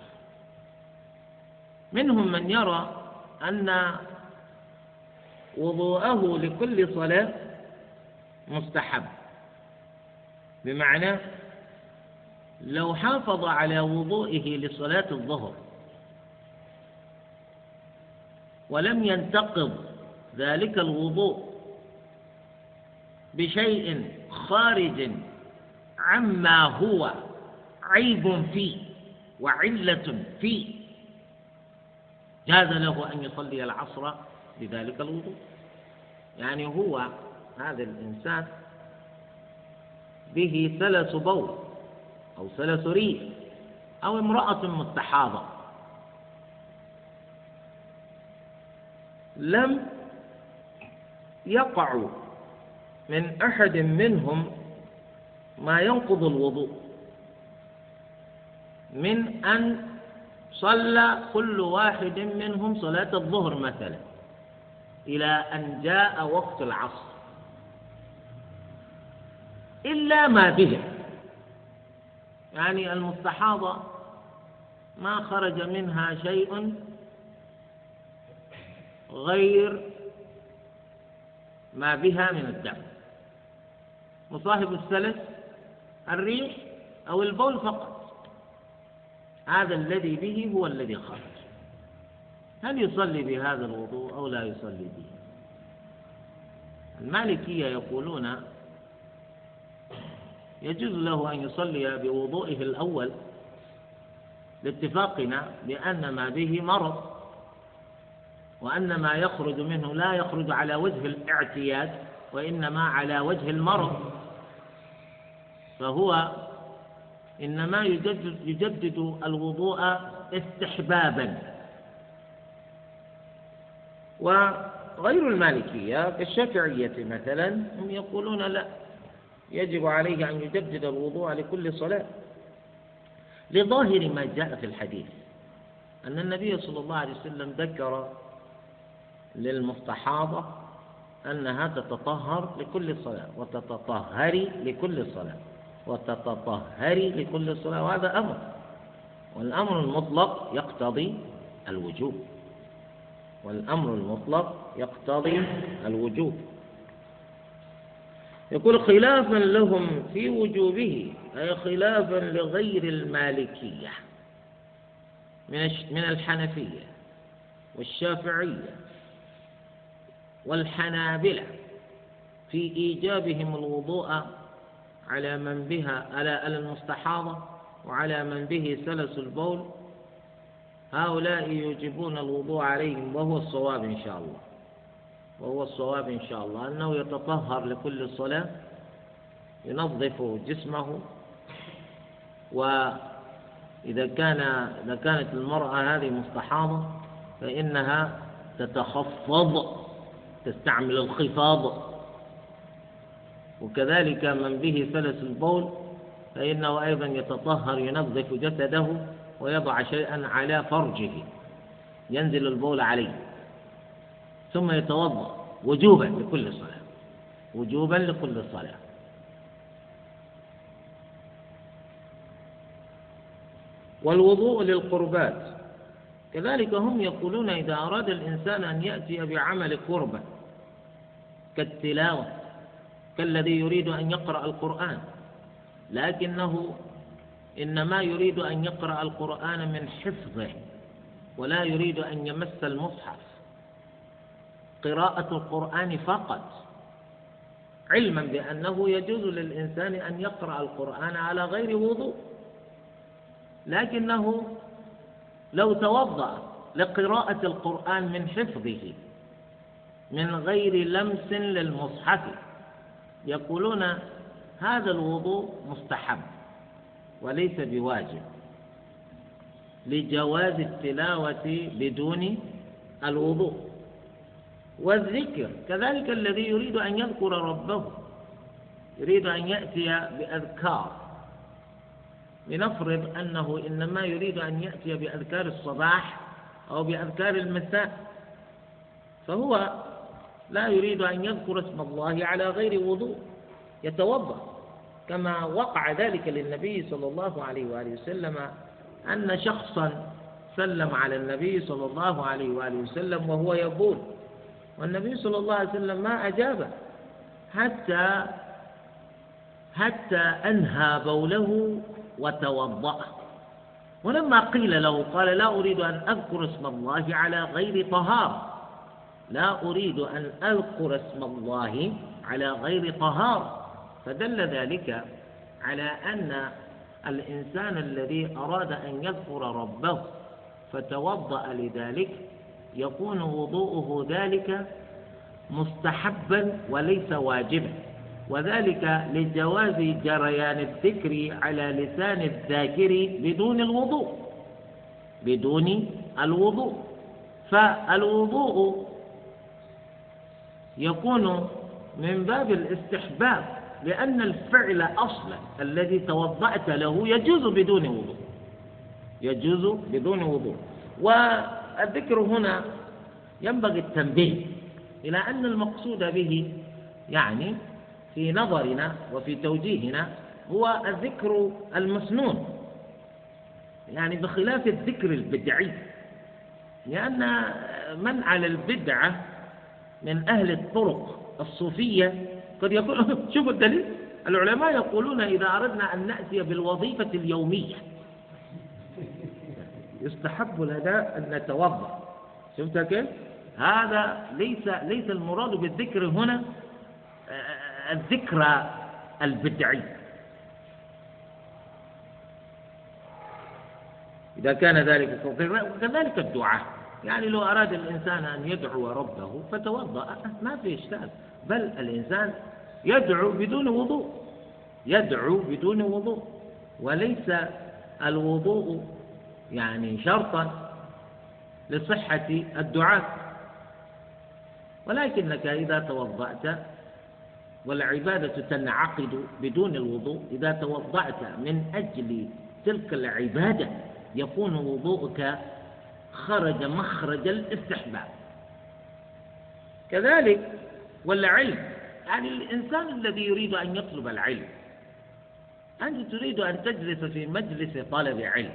منهم من يرى أن وضوءه لكل صلاة مستحب. بمعنى لو حافظ على وضوئه لصلاة الظهر ولم ينتقض ذلك الوضوء بشيء خارج عما هو عيب فيه وعلة فيه جاز له أن يصلي العصر بذلك الوضوء. يعني هو هذا الإنسان به سلس بول أو سلس ريح أو امرأة مستحاضة. لم يقع من أحد منهم ما ينقض الوضوء. من أن صلى كل واحد منهم صلاة الظهر مثلا إلى أن جاء وقت العصر. إلا ما به. يعني المستحاضة ما خرج منها شيء غير ما بها من الدم. وصاحب السلس الريح أو البول فقط. هذا الذي به هو الذي خرج. هل يصلي بهذا الوضوء أو لا يصلي به؟ المالكية يقولون يجوز له أن يصلي بوضوئه الأول لاتفاقنا بأن ما به مرض وأن ما يخرج منه لا يخرج على وجه الاعتياد وإنما على وجه المرض. فهو إنما يجدد, يجدد الوضوء استحبابا. وغير المالكية كالشافعية مثلا هم يقولون لا يجب عليه أن يجدد الوضوء لكل صلاة. لظاهر ما جاء في الحديث أن النبي صلى الله عليه وسلم ذكر للمستحاضة أنها تتطهر لكل صلاة وتتطهري لكل صلاة. وتتطهري لكل صلاة وهذا أمر. والأمر المطلق يقتضي الوجوب. والأمر المطلق يقتضي الوجوب. يقول خلافا لهم في وجوبه أي خلافا لغير المالكية من الحنفية والشافعية والحنابلة في إيجابهم الوضوء على من بها على المستحاضة وعلى من به سلس البول. هؤلاء يوجبون الوضوء عليهم وهو الصواب إن شاء الله. وهو الصواب إن شاء الله. أنه يتطهر لكل صلاة ينظف جسمه وإذا كان إذا كانت المرأة هذه مستحاضة فإنها تتخفض تستعمل الخفاض. وكذلك من به سلس البول فإنه أيضا يتطهر ينظف جسده ويضع شيئا على فرجه ينزل البول عليه ثم يتوضأ وجوبا لكل صلاة وجوبا لكل صلاة. والوضوء للقربات كذلك هم يقولون إذا أراد الإنسان أن يأتي بعمل قربة كالتلاوة كالذي يريد أن يقرأ القرآن. لكنه إنما يريد أن يقرأ القرآن من حفظه ولا يريد أن يمس المصحف. قراءة القرآن فقط. علما بأنه يجوز للإنسان أن يقرأ القرآن على غير وضوء. لكنه لو توضأ لقراءة القرآن من حفظه من غير لمس للمصحف. يقولون هذا الوضوء مستحب وليس بواجب لجواز التلاوة بدون الوضوء والذكر كذلك الذي يريد أن يذكر ربه يريد أن يأتي بأذكار لنفرض أنه إنما يريد أن يأتي بأذكار الصباح أو بأذكار المساء فهو لا يريد أن يذكر اسم الله على غير وضوء يتوضأ. كما وقع ذلك للنبي صلى الله عليه وآله وسلم أن شخصا سلم على النبي صلى الله عليه وآله وسلم وهو يقول والنبي صلى الله عليه وسلم ما أجابه حتى حتى أنهى بوله وتوضأ. ولما قيل له قال لا أريد أن أذكر اسم الله على غير طهارة. لا أريد أن أذكر اسم الله على غير طهارة فدل ذلك على أن الإنسان الذي أراد أن يذكر ربه فتوضأ لذلك يكون وضوءه ذلك مستحبا وليس واجبا. وذلك لجواز جريان الذكر على لسان الذاكر بدون الوضوء بدون الوضوء. فالوضوء يكون من باب الاستحباب لأن الفعل أصلا الذي توضأت له يجوز بدون وضوء. يجوز بدون وضوء. والذكر هنا ينبغي التنبيه إلى أن المقصود به يعني في نظرنا وفي توجيهنا هو الذكر المسنون يعني بخلاف الذكر البدعي لأن من على البدعة من أهل الطرق الصوفية قد يقول شوفوا الدليل. العلماء يقولون إذا أردنا أن نأتي بالوظيفة اليومية يستحب لنا أن نتوضأ. شفت كيف؟ هذا ليس ليس المراد بالذكر هنا آه، الذكر البدعي إذا كان ذلك وكذلك الدعاء. يعني لو أراد الإنسان أن يدعو ربه فتوضأ ما في إشكال. بل الإنسان يدعو بدون وضوء يدعو بدون وضوء. وليس الوضوء يعني شرطا لصحة الدعاء. ولكنك إذا توضأت والعبادة تنعقد بدون الوضوء إذا توضأت من أجل تلك العبادة يكون وضوءك خرج مخرج الاستحباب. كذلك والعلم يعني الإنسان الذي يريد أن يطلب العلم. أنت تريد أن تجلس في مجلس طلب علم.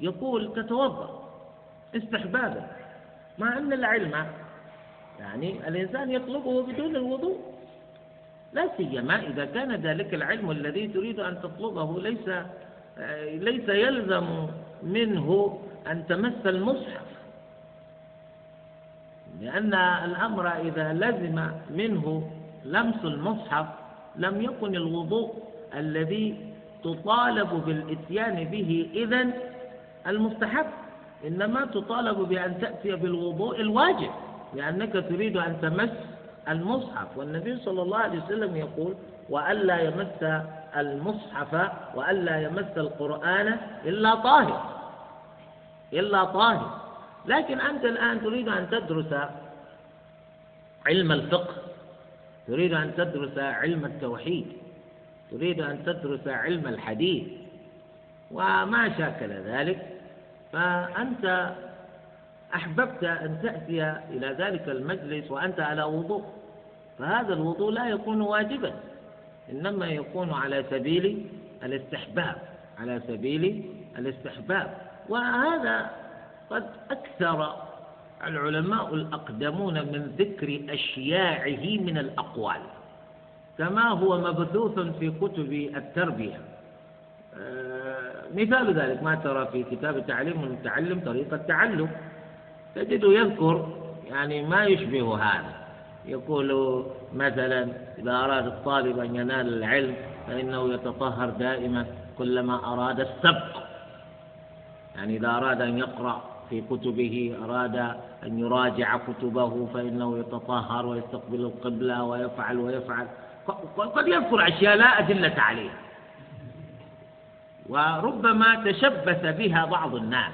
يقول تتوضأ استحبابا. مع أن العلم يعني الإنسان يطلبه بدون الوضوء. لا سيما إذا كان ذلك العلم الذي تريد أن تطلبه ليس ليس يلزم منه أن تمس المصحف. لأن الأمر إذا لزم منه لمس المصحف لم يكن الوضوء الذي تطالب بالإتيان به إذن المستحب إنما تطالب بأن تأتي بالوضوء الواجب لأنك تريد أن تمس المصحف. والنبي صلى الله عليه وسلم يقول وألا يمس المصحف وألا يمس القرآن إلا طاهر. إلا طاهر. لكن أنت الآن تريد أن تدرس علم الفقه تريد أن تدرس علم التوحيد تريد أن تدرس علم الحديث وما شاكل ذلك. فأنت أحببت أن تأتي إلى ذلك المجلس وأنت على وضوء. فهذا الوضوء لا يكون واجبا إنما يكون على سبيل الاستحباب على سبيل الاستحباب. وهذا قد أكثر العلماء الأقدمون من ذكر أشياعه من الأقوال. كما هو مبثوث في كتب التربية. آه، مثال ذلك ما ترى في كتاب تعليم المتعلم طريقة تعلم تجده يذكر يعني ما يشبه هذا. يقول مثلا إذا أراد الطالب أن ينال العلم فإنه يتطهر دائما كلما أراد السبق. يعني إذا أراد أن يقرأ في كتبه أراد أن يراجع كتبه فإنه يتطهر ويستقبل القبلة ويفعل ويفعل. قد يذكر أشياء لا أدلة عليها. وربما تشبث بها بعض الناس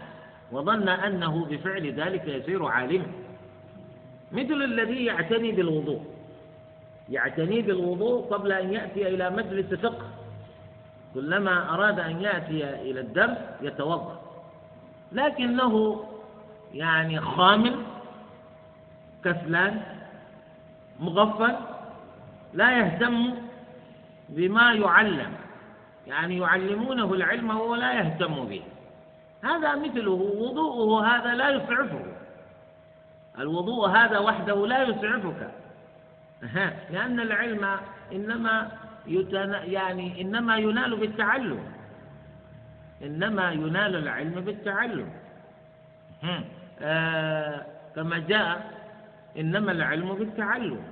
وظن أنه بفعل ذلك يصير عالما. مثل الذي يعتني بالوضوء. يعتني بالوضوء قبل أن يأتي إلى مجلس فقه. كلما أراد أن يأتي إلى الدرس يتوضأ. لكنه يعني خامل كسلان مغفل لا يهتم بما يعلم. يعني يعلمونه العلم وهو لا يهتم به. هذا مثله وضوءه هذا لا يسعفه. الوضوء هذا وحده لا يسعفك. لأن العلم إنما يعني إنما ينال بالتعلم. إنما ينال العلم بالتعلم. آه كما جاء إنما العلم بالتعلم.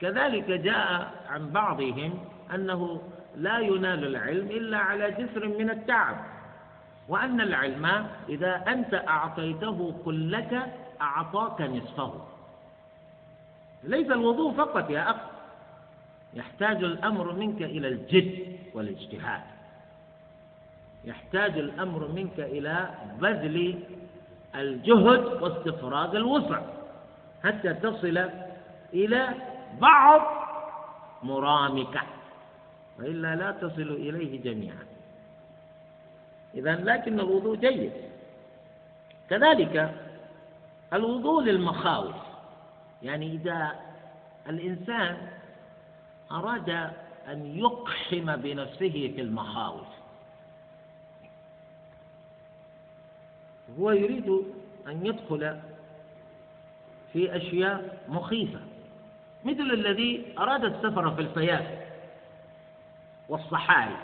كذلك جاء عن بعضهم أنه لا ينال العلم إلا على جسر من التعب. وأن العلم إذا أنت أعطيته كلك أعطاك نصفه. ليس الوضوء فقط يا أخ يحتاج الأمر منك إلى الجد والاجتهاد. يحتاج الأمر منك إلى بذل الجهد واستفراغ الوسع حتى تصل إلى بعض مرامك وإلا لا تصل إليه جميعا. إذا لكن الوضوء جيد. كذلك الوضوء للمخاوف يعني إذا الإنسان أراد أن يقحم بنفسه في المخاوف هو يريد أن يدخل في أشياء مخيفة مثل الذي أراد السفر في الفيافي والصحاري.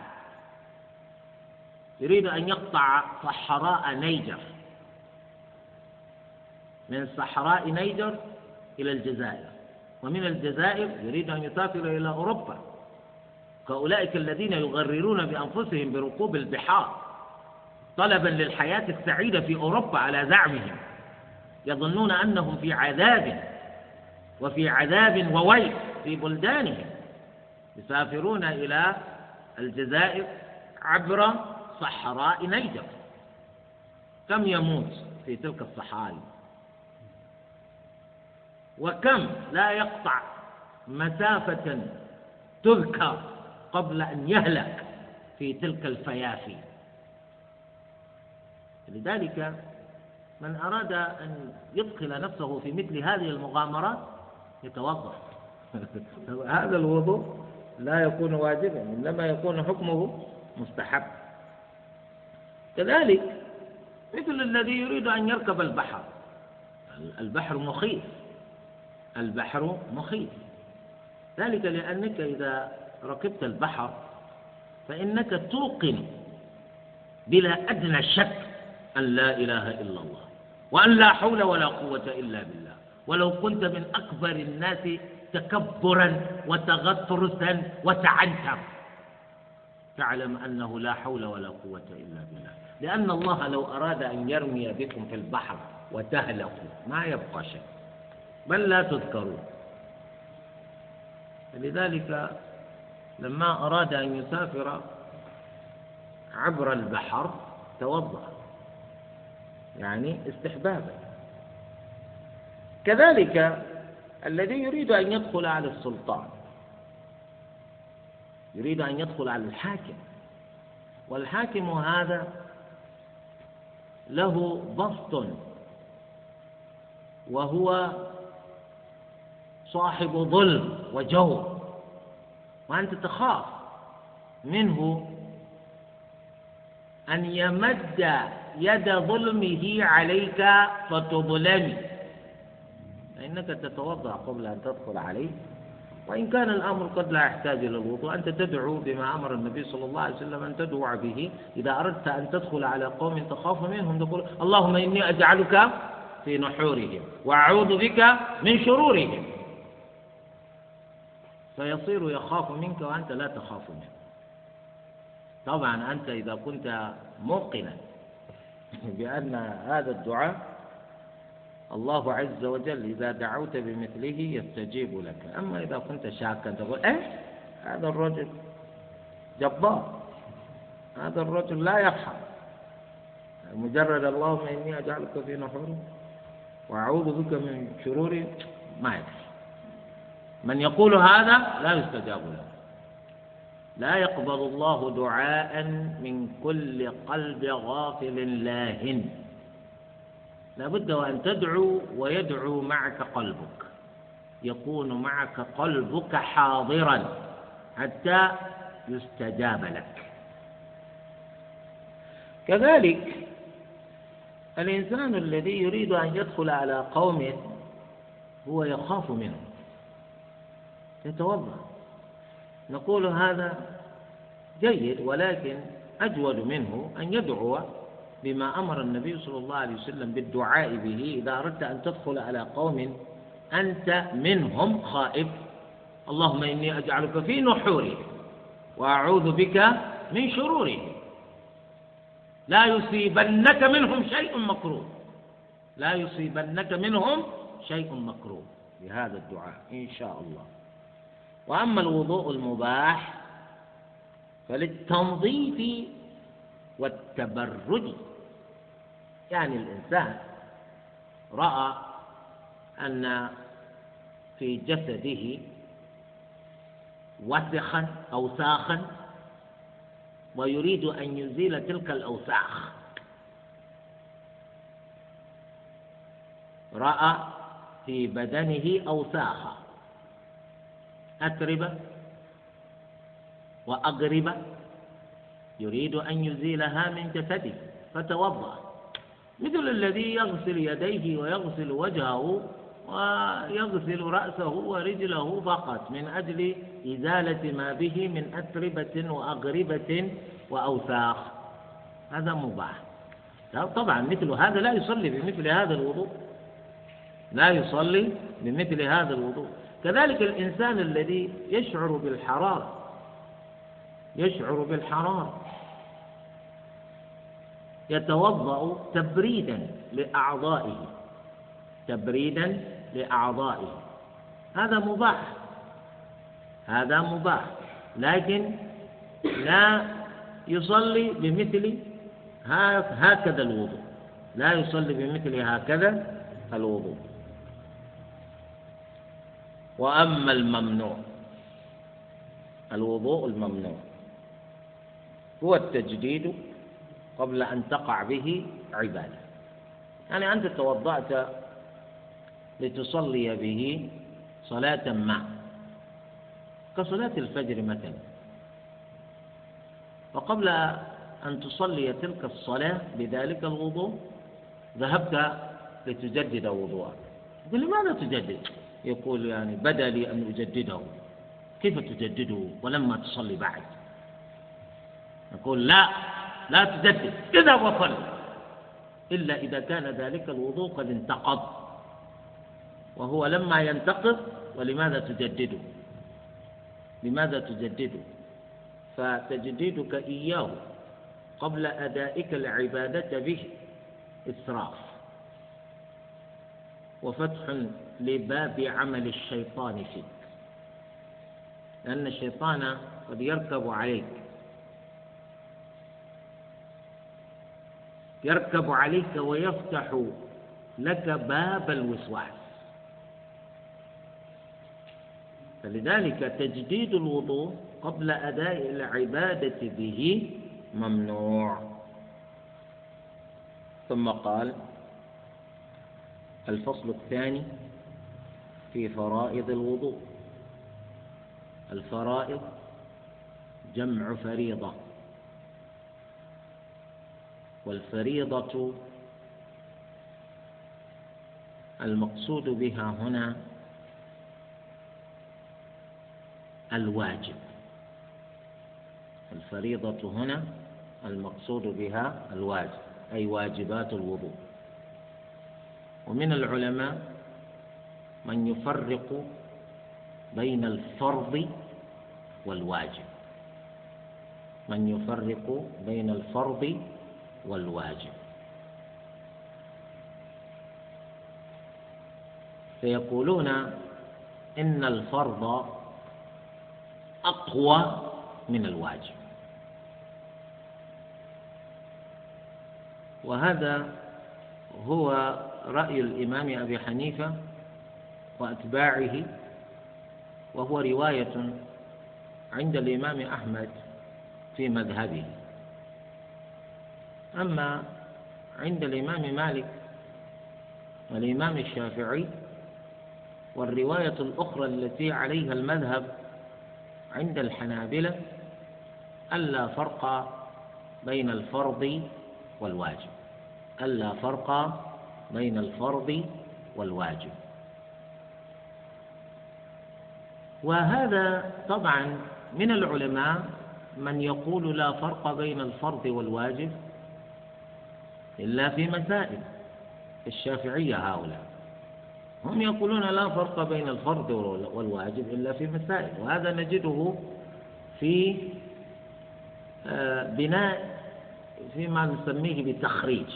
يريد أن يقطع صحراء نيجر. من صحراء نيجر إلى الجزائر. ومن الجزائر يريد أن يسافر إلى أوروبا. كأولئك الذين يغررون بأنفسهم بركوب البحار. طلبا للحياة السعيدة في أوروبا على زعمهم. يظنون أنهم في عذاب وفي عذاب وويل في بلدانهم. يسافرون إلى الجزائر عبر صحراء نيجر. كم يموت في تلك الصحاري وكم لا يقطع مسافة تذكر قبل أن يهلك في تلك الفيافي؟ لذلك من أراد أن يدخل نفسه في مثل هذه المغامرات يتوضأ. هذا الوضوء لا يكون واجبا إنما يكون حكمه مستحب. كذلك مثل الذي يريد أن يركب البحر. البحر مخيف. البحر مخيف. ذلك لأنك إذا ركبت البحر فإنك توقن بلا أدنى شك أن لا إله إلا الله وأن لا حول ولا قوة إلا بالله. ولو كنت من أكبر الناس تكبرا وتغطرسا وتعنتا تعلم أنه لا حول ولا قوة إلا بالله. لأن الله لو أراد أن يرمي بكم في البحر وتهلكوا ما يبقى شيء. بل لا تذكرون. لذلك لما أراد أن يسافر عبر البحر توضأ. يعني استحبابا. كذلك الذي يريد أن يدخل على السلطان يريد أن يدخل على الحاكم والحاكم هذا له بسط وهو صاحب ظلم وجور وأنت تخاف منه أن يمد يد ظلمه عليك فتظلمي فإنك تتوضأ قبل أن تدخل عليه وإن كان الأمر قد لا يحتاج إلى الوضوء أنت تدعو بما أمر النبي صلى الله عليه وسلم أن تدعو به. إذا أردت أن تدخل على قوم تخاف منهم تقول اللهم إني أجعلك في نحورهم وأعوذ بك من شرورهم. فيصير يخاف منك وأنت لا تخاف منه. طبعا أنت إذا كنت موقنا بأن هذا الدعاء الله عز وجل إذا دعوت بمثله يستجيب لك. أما إذا كنت شاكا تقول إيه؟ هذا الرجل جبار. هذا الرجل لا يفهم مجرد اللهم إني أجعلك في نحوري وأعوذ بك من شروري ما يكفي. من يقول هذا لا يستجاب له. لا يقبل الله دعاء من كل قلب غافل لاهٍ لابد وأن تدعو ويدعو معك قلبك. يكون معك قلبك حاضرا حتى يستجاب لك. كذلك الإنسان الذي يريد أن يدخل على قوم هو يخاف منهم يتوضأ. نقول هذا جيد ولكن أجود منه أن يدعو بما أمر النبي صلى الله عليه وسلم بالدعاء به إذا أردت أن تدخل على قوم أنت منهم خائف. اللهم إني أجعلك في نحورهم وأعوذ بك من شرورهم. لا يصيبنك منهم شيء مكروه. لا يصيبنك منهم شيء مكروه. بهذا الدعاء إن شاء الله. وأما الوضوء المباح فللتنظيف والتبرج. يعني الإنسان رأى أن في جسده وسخا أوساخا ويريد أن يزيل تلك الأوساخ. رأى في بدنه أوساخا أتربة وأقربة يريد أن يزيلها من جسده فتوضأ. مثل الذي يغسل يديه ويغسل وجهه ويغسل رأسه ورجله فقط من أجل إزالة ما به من أتربة وأغربة وأوساخ. هذا مباح. طبعا مثل هذا لا يصلي بمثل هذا الوضوء. لا يصلي بمثل هذا الوضوء. كذلك الإنسان الذي يشعر بالحرارة يشعر بالحرارة. يتوضأ تبريدا لأعضائه تبريدا لأعضائه. هذا مباح هذا مباح. لكن لا يصلي بمثل هكذا الوضوء. لا يصلي بمثل هكذا الوضوء. وأما الممنوع الوضوء الممنوع. هو التجديد قبل أن تقع به عبادة. يعني أنت توضأت لتصلي به صلاة ما كصلاة الفجر مثلا. وقبل أن تصلي تلك الصلاة بذلك الوضوء ذهبت لتجدد وضوءك. لماذا تجدد؟ يقول يعني بدا لي أن أجدده. كيف تجدده ولما تصلي بعد؟ يقول لا لا تجدد. اذهب وصل. إلا إذا كان ذلك الوضوء قد انتقض. وهو لما ينتقض ولماذا تجدده؟ لماذا تجدده؟ فتجديدك إياه قبل أدائك العبادة به إسراف. وفتح لباب عمل الشيطان فيك. لأن الشيطان قد يركب عليك. يركب عليك ويفتح لك باب الوسواس. فلذلك تجديد الوضوء قبل أداء العبادة به ممنوع. ثم قال الفصل الثاني في فرائض الوضوء. الفرائض جمع فريضة والفريضة المقصود بها هنا الواجب. الفريضة هنا المقصود بها الواجب أي واجبات الوضوء. ومن العلماء من يفرق بين الفرض والواجب. من يفرق بين الفرض والواجب. فيقولون إن الفرض أقوى من الواجب. وهذا هو رأي الإمام أبي حنيفة وأتباعه وهو رواية عند الإمام أحمد في مذهبه. أما عند الإمام مالك والإمام الشافعي والرواية الأخرى التي عليها المذهب عند الحنابلة ألا فرق بين الفرض والواجب. ألا فرق بين الفرض والواجب. وهذا طبعا من العلماء من يقول لا فرق بين الفرض والواجب إلا في مسائل الشافعية هؤلاء. هم يقولون لا فرق بين الفرض والواجب إلا في مسائل وهذا نجده في آه، بناء فيما نسميه بتخريج.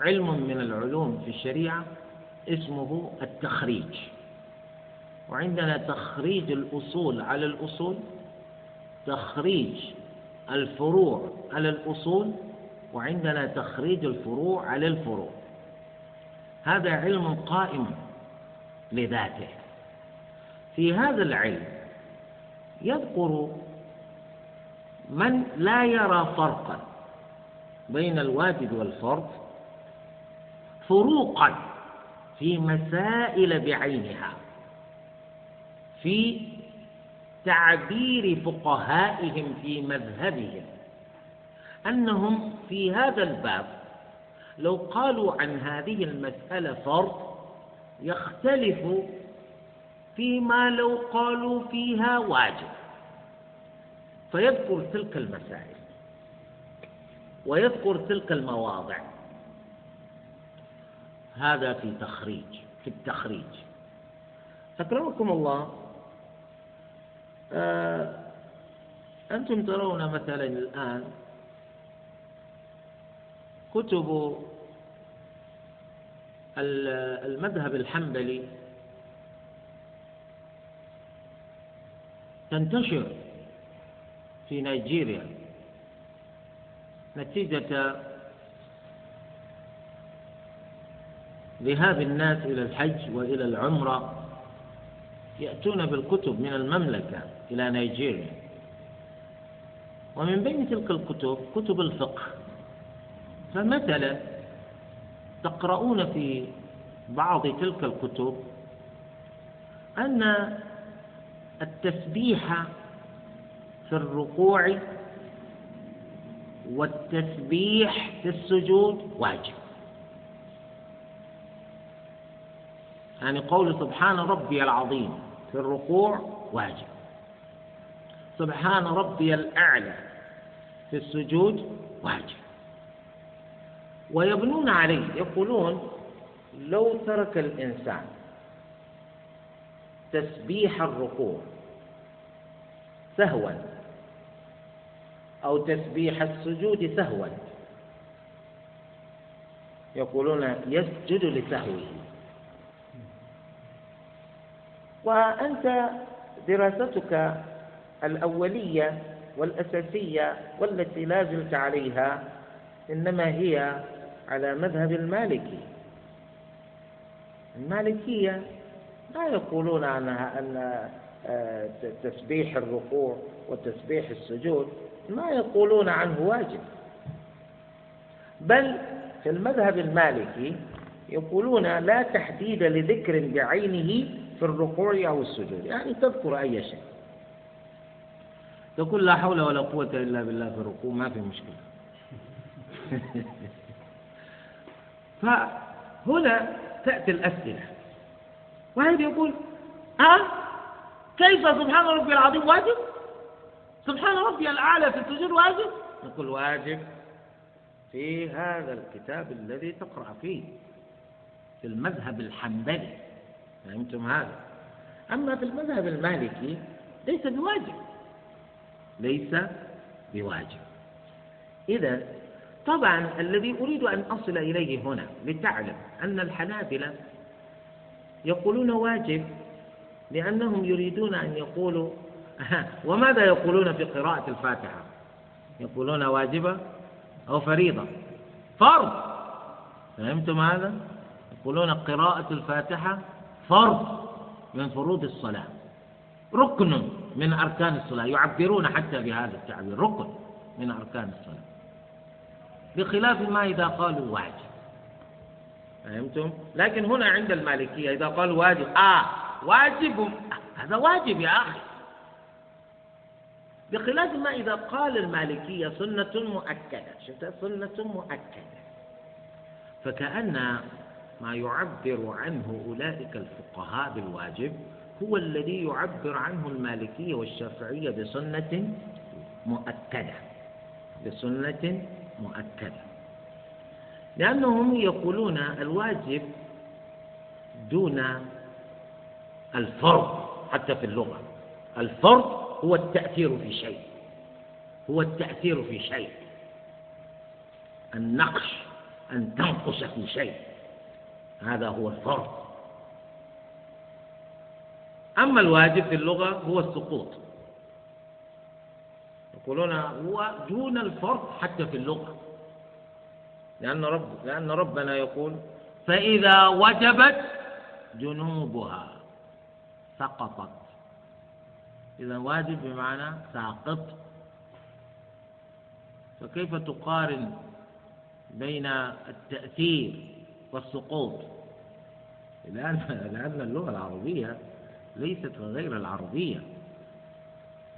علم من العلوم في الشريعة اسمه التخريج. وعندنا تخريج الأصول على الأصول تخريج الفروع على الأصول وعندنا تخريج الفروع على الفروع. هذا علم قائم لذاته. في هذا العلم يذكر من لا يرى فرقا بين الواجب والفرض فروقا في مسائل بعينها في تعبير فقهائهم في مذهبهم أنهم في هذا الباب لو قالوا عن هذه المسألة فرض يختلف فيما لو قالوا فيها واجب فيذكر تلك المسائل ويذكر تلك المواضع. هذا في تخريج في التخريج. أكرمكم الله. آه، أنتم ترون مثلا الآن كتب المذهب الحنبلي تنتشر في نيجيريا. نتيجة ذهاب الناس إلى الحج وإلى العمرة يأتون بالكتب من المملكة إلى نيجيريا. ومن بين تلك الكتب كتب الفقه. فمثلا تقرؤون في بعض تلك الكتب أن التسبيح في الركوع والتسبيح في السجود واجب. يعني قول سبحان ربي العظيم في الركوع واجب. سبحان ربي الأعلى في السجود واجب. ويبنون عليه يقولون لو ترك الإنسان تسبيح الركوع سهوا أو تسبيح السجود سهوا يقولون يسجد لسهوه. وأنت دراستك الأولية والأساسية والتي لا زلت عليها إنما هي على مذهب المالكي. المالكية لا يقولون عنها أن آه، تسبيح الركوع وتسبيح السجود ما يقولون عنه واجب. بل في المذهب المالكي يقولون لا تحديد لذكر بعينه في الركوع أو السجود يعني تذكر أي شيء. تقول لا حول ولا قوة إلا بالله في الركوع ما في مشكلة. فهنا تأتي الأسئلة. واحد يقول أه كيف سبحان ربي العظيم واجب؟ سبحان ربي الأعلى في السجود واجب؟ نقول واجب في هذا الكتاب الذي تقرأ فيه في المذهب الحنبلي. فهمتم هذا؟ أما في المذهب المالكي ليس بواجب. ليس بواجب. إذا طبعا الذي أريد أن أصل إليه هنا لتعلم أن الحنابلة يقولون واجب لأنهم يريدون أن يقولوا وماذا يقولون في قراءة الفاتحة؟ يقولون واجبة أو فريضة. فرض. فهمتم هذا؟ يقولون قراءة الفاتحة فرض من فروض الصلاة. ركن من أركان الصلاة. يعبرون حتى بهذا التعبير. ركن من أركان الصلاة. بخلاف ما إذا قالوا واجب. فهمتم؟ لكن هنا عند المالكية إذا قالوا واجب آه واجب. هذا واجب يا أخي. بخلاف ما إذا قال المالكية سنة مؤكدة. شفت سنة مؤكدة. فكأن ما يعبر عنه أولئك الفقهاء بالواجب هو الذي يعبر عنه المالكية والشافعية بسنة مؤكدة بسنة مؤكدة. لأنهم يقولون الواجب دون الفرض حتى في اللغة. الفرض هو التأثير في شيء هو التأثير في شيء. النقش أن تنقص في شيء. هذا هو الفرض. أما الواجب في اللغة هو السقوط. يقولون هو دون الفرض حتى في اللغة. لأن رب لأن ربنا يقول فإذا وجبت جنوبها سقطت. إذا واجب بمعنى ساقط. فكيف تقارن بين التأثير والسقوط. لأن لأن اللغة العربية ليست غير العربية.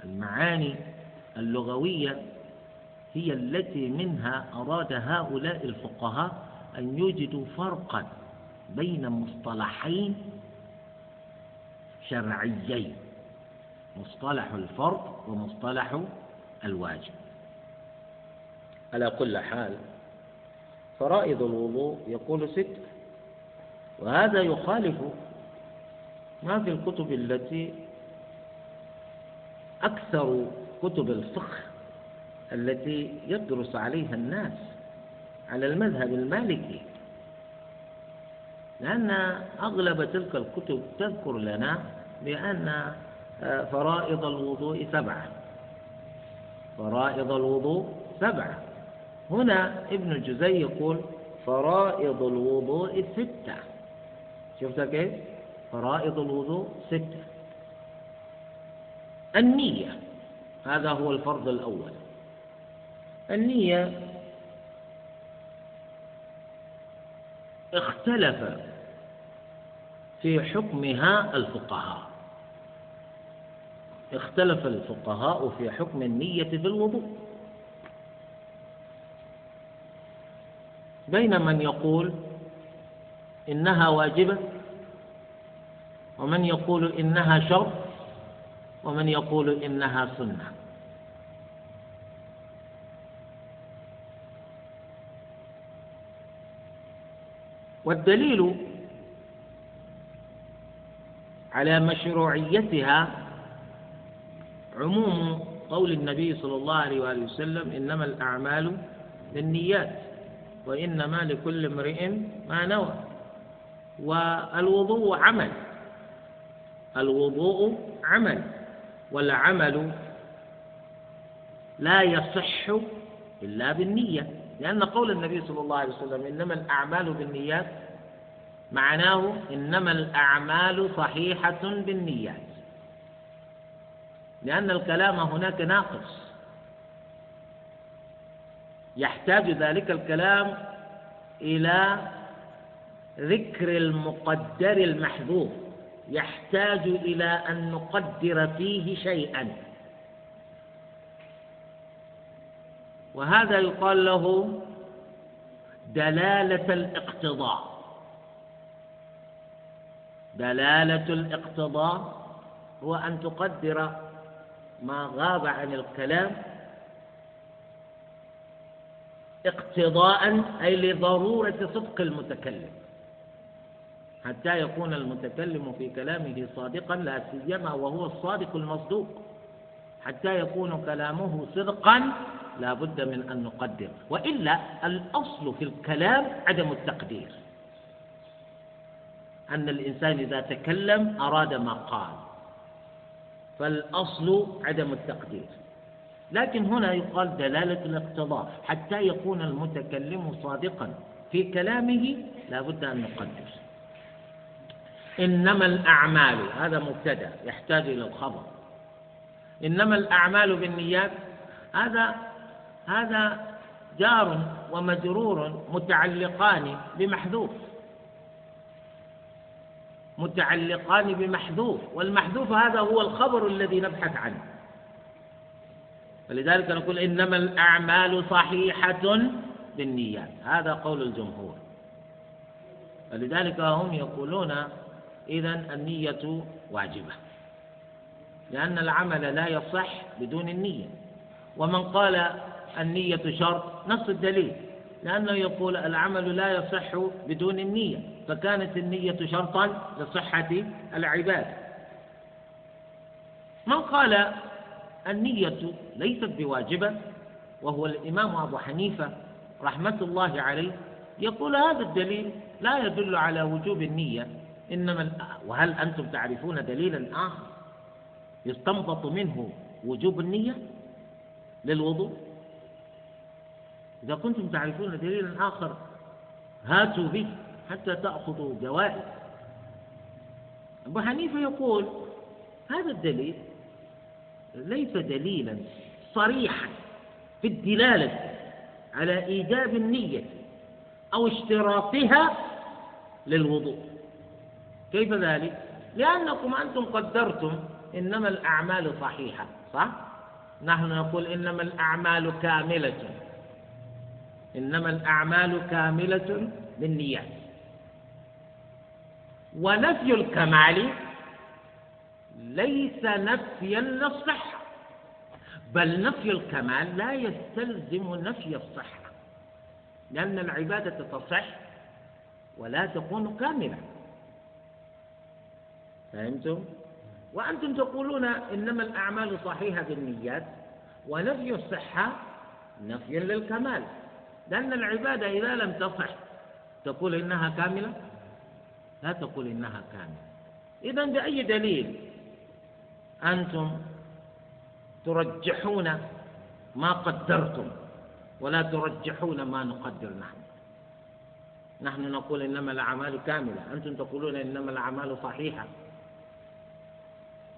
المعاني اللغوية هي التي منها أراد هؤلاء الفقهاء أن يوجدوا فرقا بين مصطلحين شرعيين مصطلح الفرض ومصطلح الواجب. على كل حال فرائض الوضوء يقول ست. وهذا يخالف ما في الكتب التي أكثر كتب الفقه التي يدرس عليها الناس على المذهب المالكي. لأن أغلب تلك الكتب تذكر لنا بأن فرائض الوضوء سبعة. فرائض الوضوء سبعة. هنا ابن الجزي يقول فرائض الوضوء ستة. شفت كيف؟ فرائض الوضوء ستة. النية هذا هو الفرض الأول. النية اختلف في حكمها الفقهاء. اختلف الفقهاء في حكم النية في الوضوء. بين من يقول إنها واجبة ومن يقول إنها شرط ومن يقول إنها سنة. والدليل على مشروعيتها عموم قول النبي صلى الله عليه وآله وسلم إنما الأعمال بالنيات وإنما لكل امرئ ما نوى. والوضوء عمل. الوضوء عمل. والعمل لا يصح إلا بالنية. لأن قول النبي صلى الله عليه وسلم إنما الأعمال بالنيات معناه إنما الأعمال صحيحة بالنيات. لأن الكلام هناك ناقص. يحتاج ذلك الكلام إلى ذكر المقدر المحذوف. يحتاج إلى أن نقدر فيه شيئا. وهذا يقال له دلالة الاقتضاء. دلالة الاقتضاء هو أن تقدر ما غاب عن الكلام اقتضاء أي لضرورة صدق المتكلم. حتى يكون المتكلم في كلامه صادقا لا سيما وهو الصادق المصدوق. حتى يكون كلامه صدقا لا بد من أن نقدر. وإلا الأصل في الكلام عدم التقدير. أن الإنسان إذا تكلم أراد ما قال. فالأصل عدم التقدير. لكن هنا يقال دلالة الاقتضاء. حتى يكون المتكلم صادقا في كلامه لا بد أن نقدر إنما الأعمال هذا مبتدأ يحتاج إلى الخبر. إنما الأعمال بالنيات هذا هذا جار ومجرور متعلقان بمحذوف. متعلقان بمحذوف والمحذوف هذا هو الخبر الذي نبحث عنه. فلذلك نقول إنما الأعمال صحيحة بالنيات. هذا قول الجمهور. فلذلك هم يقولون إذا النية واجبة لأن العمل لا يصح بدون النية. ومن قال النية شرط نص الدليل لأنه يقول العمل لا يصح بدون النية فكانت النية شرطا لصحة العبادة من قال النية ليست بواجبة وهو الإمام أبو حنيفة رحمة الله عليه يقول هذا الدليل لا يدل على وجوب النية إنما وهل أنتم تعرفون دليلا آخر يستنبط منه وجوب النية للوضوء؟ إذا كنتم تعرفون دليلا آخر هاتوا به حتى تأخذوا جوائز. أبو حنيفة يقول هذا الدليل ليس دليلا صريحا في الدلالة على إيجاب النية أو اشتراطها للوضوء كيف ذلك؟ لأنكم أنتم قدرتم إنما الأعمال صحيحة صح؟ نحن نقول إنما الأعمال كاملة إنما الأعمال كاملة بالنيات ونفي الكمال ليس نفيا للصحة بل نفي الكمال لا يستلزم نفي الصحة لأن العبادة تصح ولا تكون كاملة. فهمتم؟ وأنتم تقولون إنما الأعمال صحيحة بالنيات ونفي الصحة نفي للكمال لأن العبادة إذا لم تصح تقول إنها كاملة؟ لا تقول إنها كاملة. إذا بأي دليل؟ أنتم ترجحون ما قدرتم ولا ترجحون ما نقدر نحن. نحن نقول إنما الأعمال كاملة. أنتم تقولون إنما الأعمال صحيحة.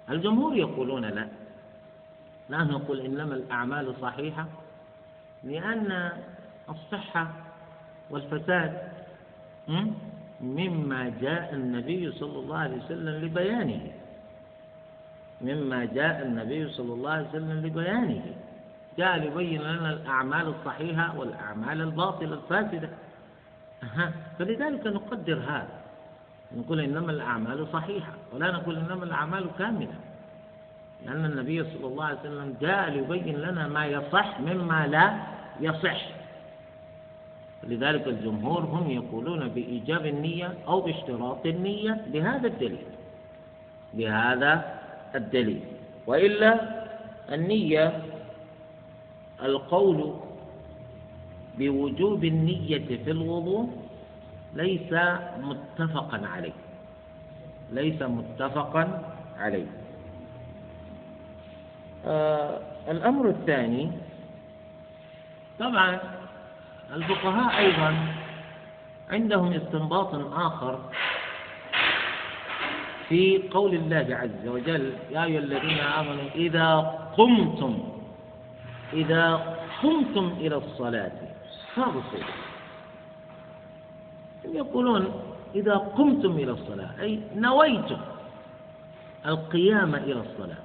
الجمهور يقولون لا. نحن نقول إنما الأعمال صحيحة لأن الصحة والفساد مما جاء النبي صلى الله عليه وسلم لبيانه. مما جاء النبي صلى الله عليه وسلم لبيانه. جاء ليبين لنا الأعمال الصحيحة والأعمال الباطلة الفاسدة. فلذلك نقدر هذا. نقول إنما الأعمال صحيحة ولا نقول إنما الأعمال كاملة. لأن النبي صلى الله عليه وسلم جاء ليبين لنا ما يصح مما لا يصح. لذلك الجمهور هم يقولون بإيجاب النية أو باشتراط النية بهذا الدليل. بهذا الدليل. وإلا النية القول بوجوب النية في الوضوء ليس متفقا عليه. ليس متفقا عليه. آه الأمر الثاني طبعا الفقهاء أيضا عندهم استنباط آخر في قول الله عز وجل يا أيها الذين آمنوا إذا قمتم إذا قمتم إلى الصلاة فاغسلوا يقولون إذا قمتم إلى الصلاة أي نويتم القيام إلى الصلاة.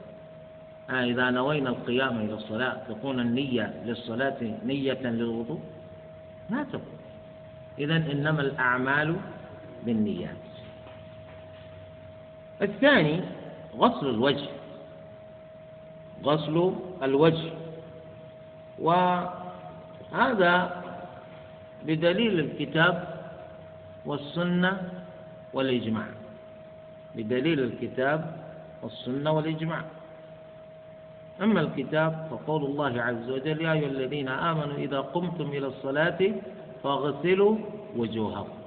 آه إذا نوينا القيام إلى الصلاة تكون النية للصلاة نية للوضوء؟ لا تكون. إذا إنما الأعمال بالنيات. الثاني غسل الوجه. غسل الوجه. وهذا بدليل الكتاب والسنة والإجماع. بدليل الكتاب والسنة والإجماع. أما الكتاب فقول الله عز وجل يا أيها الذين آمنوا إذا قمتم إلى الصلاة فاغسلوا وجوهكم.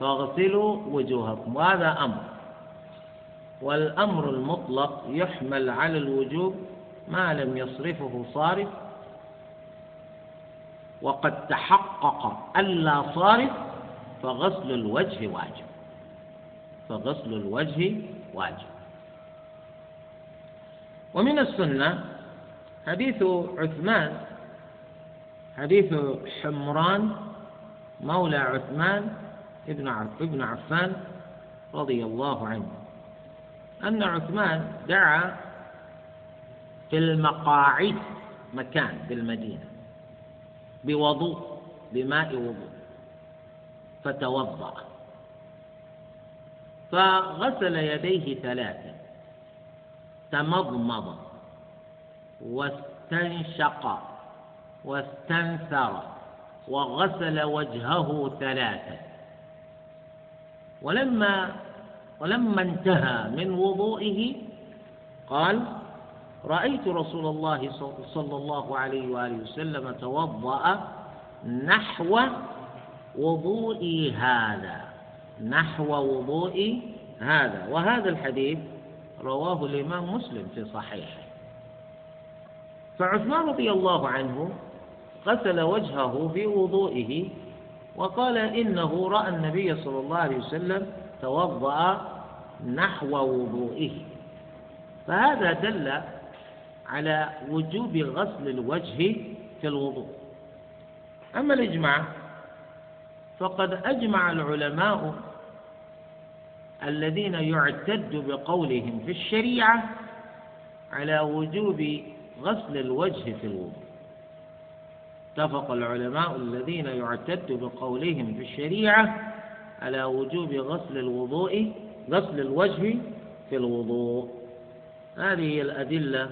فاغسلوا وجوهكم. وهذا أمر. والأمر المطلق يحمل على الوجوب ما لم يصرفه صارف وقد تحقق ألا صارف فغسل الوجه واجب. فغسل الوجه واجب. ومن السنة حديث عثمان حديث حمران مولى عثمان ابن عفان رضي الله عنه. أن عثمان دعا في المقاعد مكان بالمدينة بوضوء بماء وضوء فتوضأ. فغسل يديه ثلاثا تمضمض واستنشق واستنثر وغسل وجهه ثلاثا. ولما ولما انتهى من وضوئه قال رأيت رسول الله صلى الله عليه وآله وسلم توضأ نحو وضوئي هذا نحو وضوئي هذا. وهذا الحديث رواه الإمام مسلم في صحيحه. فعثمان رضي الله عنه غسل وجهه في وضوئه وقال إنه رأى النبي صلى الله عليه وسلم توضأ نحو وضوئه. فهذا دل على وجوب غسل الوجه في الوضوء. أما الإجماع فقد أجمع العلماء الذين يعتد بقولهم في الشريعة على وجوب غسل الوجه في الوضوء. اتفق العلماء الذين يعتد بقولهم في الشريعة على وجوب غسل الوضوء غسل الوجه في الوضوء. هذه الأدلة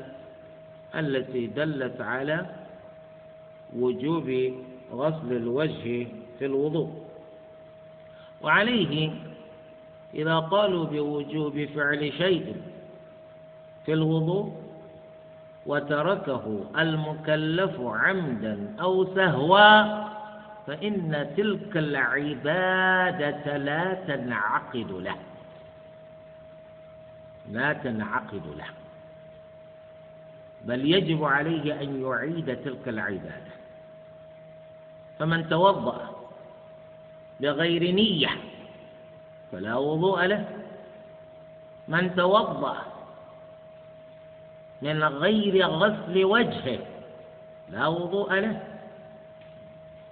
التي دلت على وجوب غسل الوجه في الوضوء. وعليه إذا قالوا بوجوب فعل شيء في الوضوء وتركه المكلف عمدا أو سهوا فإن تلك العبادة لا تنعقد له. لا تنعقد له بل يجب عليه أن يعيد تلك العبادة. فمن توضأ بغير نية فلا وضوء له. من توضأ من غير غسل وجهه لا وضوء له.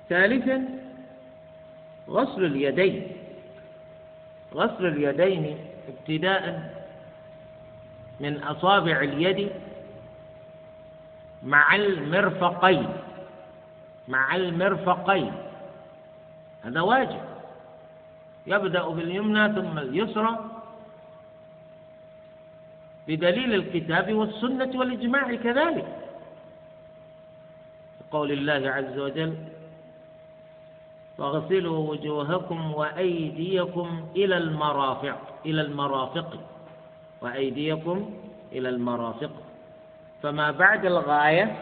ثالثا غسل اليدين. غسل اليدين ابتداء من أصابع اليد مع المرفقين مع المرفقين. هذا واجب. يبدأ باليمنى ثم اليسرى بدليل الكتاب والسنة والإجماع كذلك. قول الله عز وجل فاغسلوا وجوهكم وأيديكم إلى المرافق إلى المرافق. وأيديكم إلى المرافق. فما بعد الغاية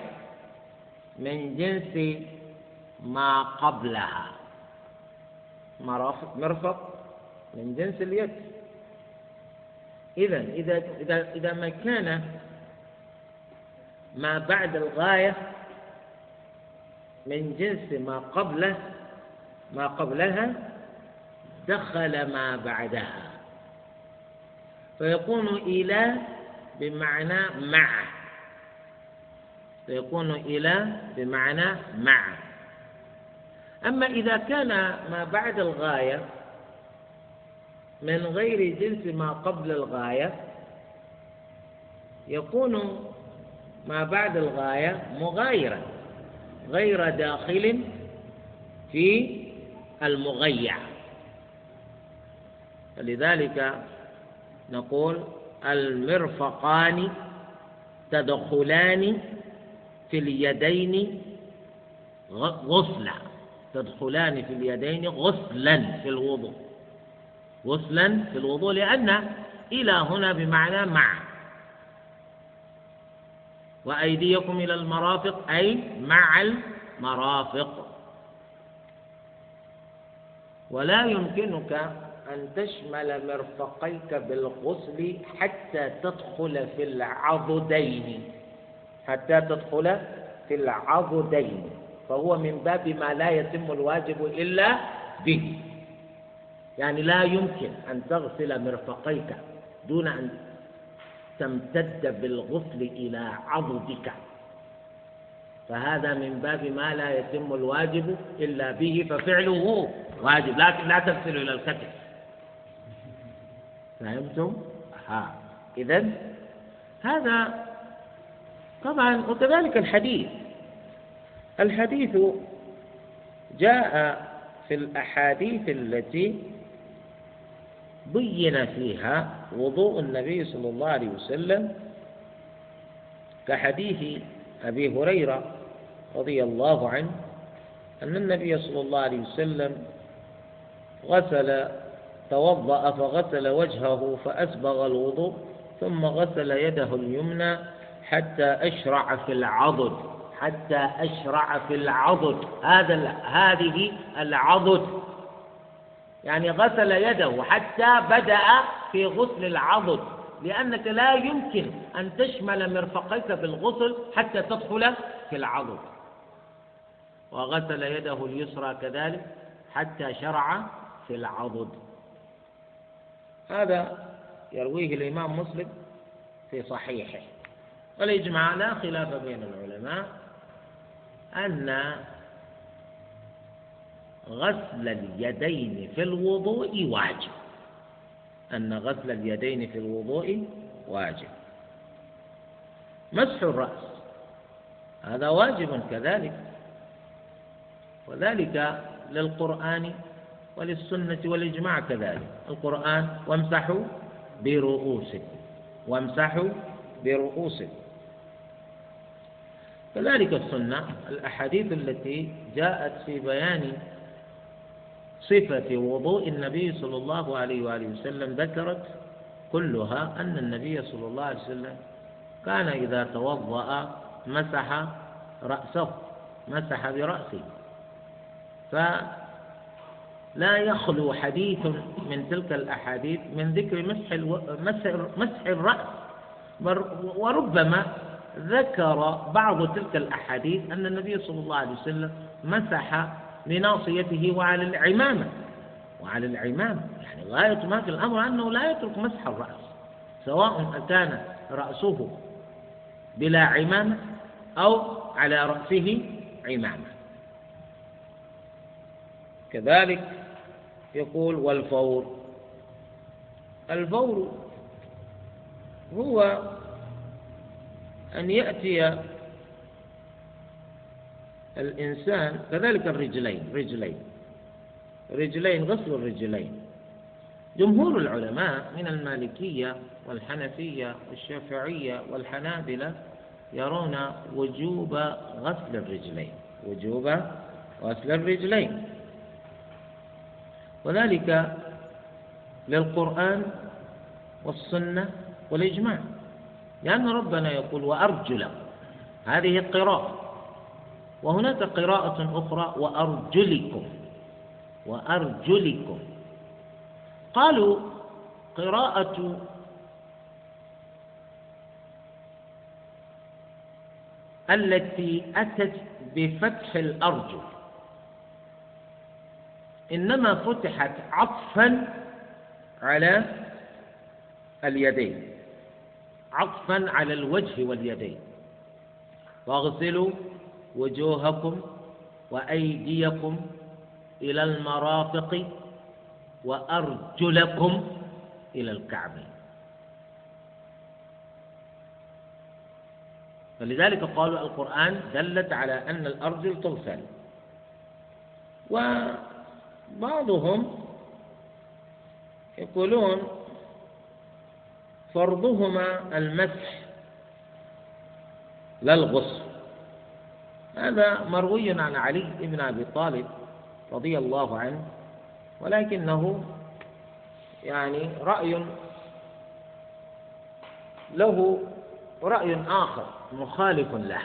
من جنس ما قبلها. مرافق مرفق من جنس اليد. إذا إذا إذا إذا ما كان ما بعد الغاية من جنس ما قبله ما قبلها دخل ما بعدها. فيكون إلى بمعنى مع. فيكون إلى بمعنى مع. أما إذا كان ما بعد الغاية من غير جنس ما قبل الغاية يكون ما بعد الغاية مغايرا غير داخل في المغيع. فلذلك نقول المرفقان تدخلان في اليدين غسلا. تدخلان في اليدين غسلا في الوضوء. غسلا في الوضوء لأن إلى هنا بمعنى مع. وأيديكم إلى المرافق أي مع المرافق. ولا يمكنك أن تشمل مرفقيك بالغسل حتى تدخل في العضدين. حتى تدخل في العضدين. فهو من باب ما لا يتم الواجب إلا به. يعني لا يمكن أن تغسل مرفقيك دون أن تمتد بالغسل إلى عضدك. فهذا من باب ما لا يتم الواجب إلا به ففعله واجب لكن لا تغسل إلى الكتف. فهمتم؟ ها إذا هذا طبعا وكذلك الحديث الحديث جاء في الأحاديث التي بين فيها وضوء النبي صلى الله عليه وسلم كحديث أبي هريرة رضي الله عنه أن النبي صلى الله عليه وسلم غسل توضأ فغسل وجهه فأسبغ الوضوء ثم غسل يده اليمنى حتى أشرع في العضد. حتى أشرع في العضد. هذا هذه العضد. يعني غسل يده حتى بدأ في غسل العضد. لأنك لا يمكن أن تشمل مرفقيك بالغسل حتى تدخل في العضد. وغسل يده اليسرى كذلك حتى شرع في العضد. هذا يرويه الإمام مسلم في صحيحه. والإجماع لا خلاف بين العلماء أن غسل اليدين في الوضوء واجب. أن غسل اليدين في الوضوء واجب. مسح الرأس. هذا واجب كذلك. وذلك للقرآن وللسنة والإجماع كذلك. القرآن وامسحوا برؤوسكم. وامسحوا برؤوسكم. كذلك السنة الأحاديث التي جاءت في بيان صفة وضوء النبي صلى الله عليه وآله وسلم ذكرت كلها أن النبي صلى الله عليه وسلم كان إذا توضأ مسح رأسه مسح برأسه. فلا يخلو حديث من تلك الأحاديث من ذكر. مسح مسح الرأس. وربما ذكر بعض تلك الأحاديث أن النبي صلى الله عليه وسلم مسح لناصيته وعلى العمامة. وعلى العمامة. يعني غاية ما في الأمر أنه لا يترك مسح الرأس. سواء كان رأسه بلا عمامة أو على رأسه عمامة. كذلك يقول والفور. الفور هو أن يأتي الإنسان كذلك الرجلين رجلين. رجلين غسل الرجلين. جمهور العلماء من المالكية والحنفية والشافعية والحنابلة يرون وجوب غسل الرجلين. وجوب غسل الرجلين. وذلك للقرآن والسنة والإجماع. لأن ربنا يقول وأرجلكم هذه القراءة وهناك قراءة أخرى وأرجلكم وأرجلكم. قالوا قراءة التي أتت بفتح الأرجل. إنما فتحت عطفا على اليدين. عطفا على الوجه واليدين. واغسلوا وجوهكم وأيديكم إلى المرافق وأرجلكم إلى الكعبين فلذلك قالوا القرآن دلت على أن الأرجل تغسل. وبعضهم يقولون فرضهما المسح لا الغسل. هذا مروي عن علي بن أبي طالب رضي الله عنه ولكنه يعني رأي له رأي آخر مخالف له.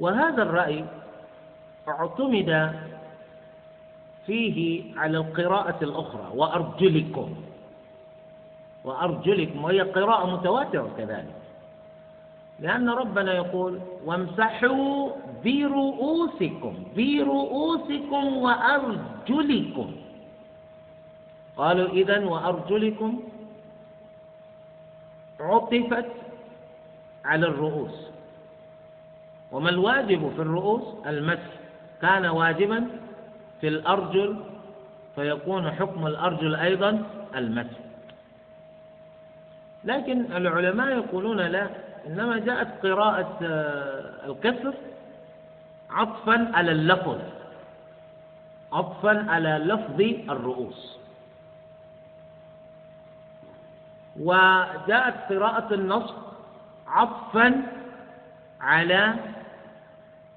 وهذا الرأي اعتمد فيه على القراءة الأخرى وأرجلكم. وأرجلكم وهي قراءة متواترة كذلك. لأن ربنا يقول وامسحوا برؤوسكم برؤوسكم وأرجلكم. قالوا إذا وأرجلكم عطفت على الرؤوس. وما الواجب في الرؤوس؟ المسح. كان واجبا في الأرجل فيكون حكم الأرجل أيضا المسح لكن العلماء يقولون لا إنما جاءت قراءة آه، الكسر عطفا على اللفظ عطفا على لفظ الرؤوس. وجاءت قراءة النصب عطفا على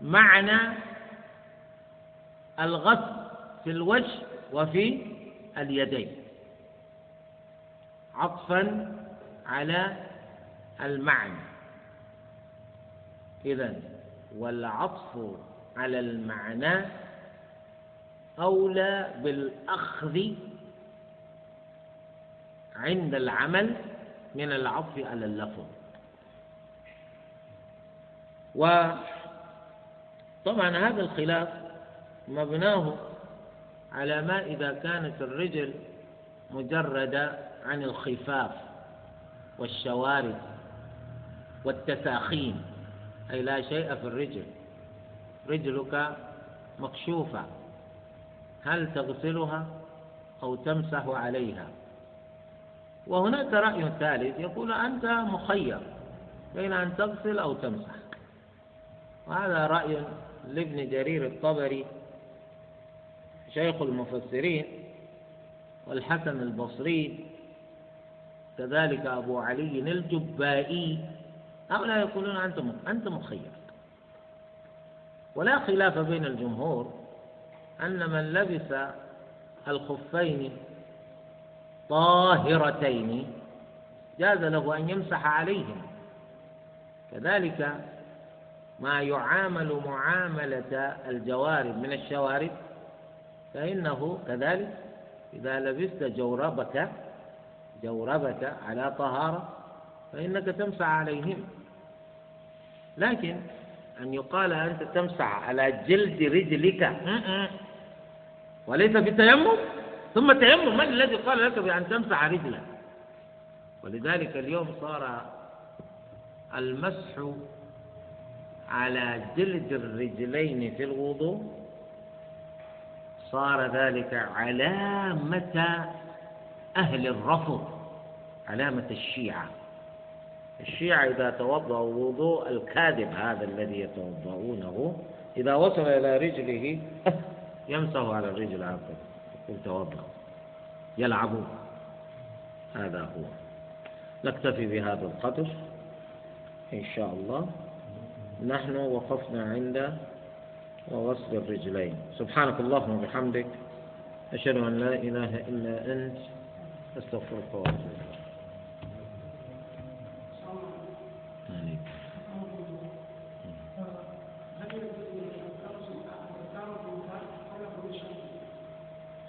معنى الغسل في الوجه وفي اليدين. عطفا على المعنى. إذا والعطف على المعنى أولى بالأخذ عند العمل من العطف على اللفظ. وطبعا هذا الخلاف مبناه على ما إذا كانت الرجل مجردة عن الخفاف والشوارب والتساخين. أي لا شيء في الرجل. رجلك مكشوفة. هل تغسلها أو تمسح عليها؟ وهناك رأي ثالث يقول أنت مخير بين أن تغسل أو تمسح. وهذا رأي لابن جرير الطبري شيخ المفسرين والحسن البصري كذلك أبو علي الجبائي هؤلاء يقولون أنت أنت مخير ولا خلاف بين الجمهور أن من لبس الخفين طاهرتين جاز له أن يمسح عليهما. كذلك ما يعامل معاملة الجوارب من الشوارب فإنه كذلك إذا لبست جوربك جوربك على طهارة فإنك تمسح عليهما لكن أن يقال أنت تمسح على جلد رجلك وليس في تيمم ثم تيمم من الذي قال لك بأن تمسح رجلك؟ ولذلك اليوم صار المسح على جلد الرجلين في الوضوء صار ذلك علامة أهل الرفض علامة الشيعة. الشيعة إذا توضأوا وضوء الكاذب هذا الذي يتوضؤونه إذا وصل إلى رجله يمسح على الرجل هكذا يقول توضأ يلعبون هذا هو. نكتفي بهذا القدر. إن شاء الله. نحن وقفنا عند وغسل الرجلين. سبحانك اللهم وبحمدك أشهد أن لا إله إلا أنت أستغفرك وأتوب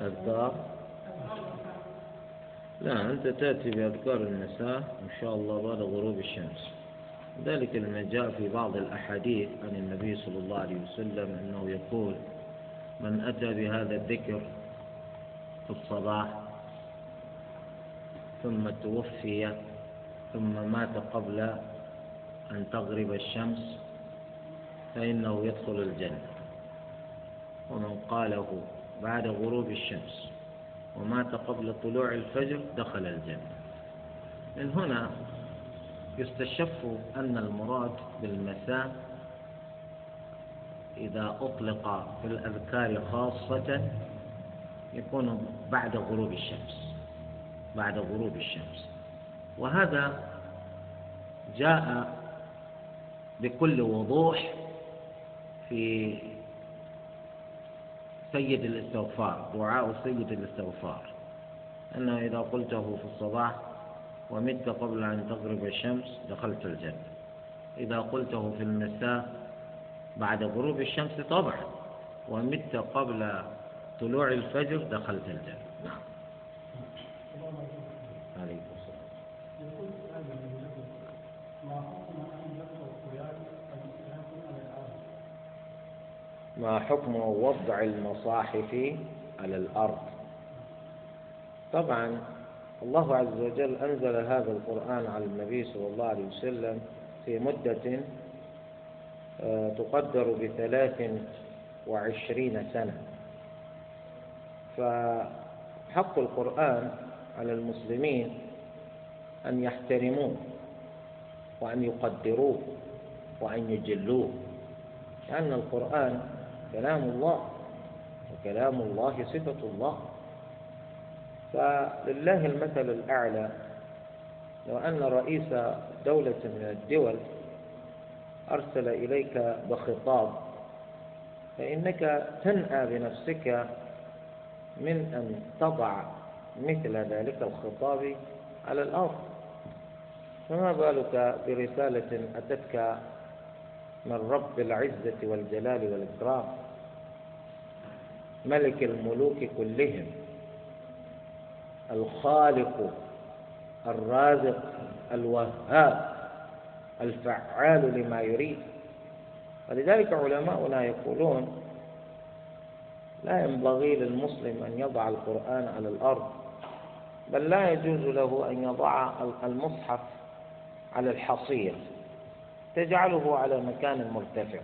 أذكار؟ لا أنت تأتي بأذكار النساء إن شاء الله بعد غروب الشمس. ذلك لما جاء في بعض الأحاديث عن النبي صلى الله عليه وسلم أنه يقول من أتى بهذا الذكر في الصباح ثم توفي ثم مات قبل أن تغرب الشمس فإنه يدخل الجنة. ومن قاله بعد غروب الشمس ومات قبل طلوع الفجر دخل الجنة. من هنا يستشف أن المراد بالمساء إذا أطلق في الأذكار خاصة يكون بعد غروب الشمس بعد غروب الشمس. وهذا جاء بكل وضوح في سيد الاستغفار دعاء سيد الاستغفار. أنه إذا قلته في الصباح ومت قبل أن تغرب الشمس دخلت الجنة. إذا قلته في المساء بعد غروب الشمس طبعا. ومت قبل طلوع الفجر دخلت الجنة. نعم. ما حكم وضع المصاحف على الأرض؟ طبعا الله عز وجل أنزل هذا القرآن على النبي صلى الله عليه وسلم في مدة آه، تقدر بثلاث وعشرين سنة. فحق القرآن على المسلمين أن يحترموه وأن يقدروه وأن يجلوه لأن القرآن كلام الله وكلام الله صفة الله. فلله المثل الأعلى. لو أن رئيس دولة من الدول أرسل إليك بخطاب فإنك تنأى بنفسك من أن تضع مثل ذلك الخطاب على الأرض. فما بالك برسالة أتتك من رب العزة والجلال والإكرام؟ ملك الملوك كلهم. الخالق الرازق الوهاب الفعال لما يريد. ولذلك علماؤنا يقولون لا ينبغي للمسلم أن يضع القرآن على الأرض بل لا يجوز له أن يضع المصحف على الحصير. تجعله على مكان مرتفع.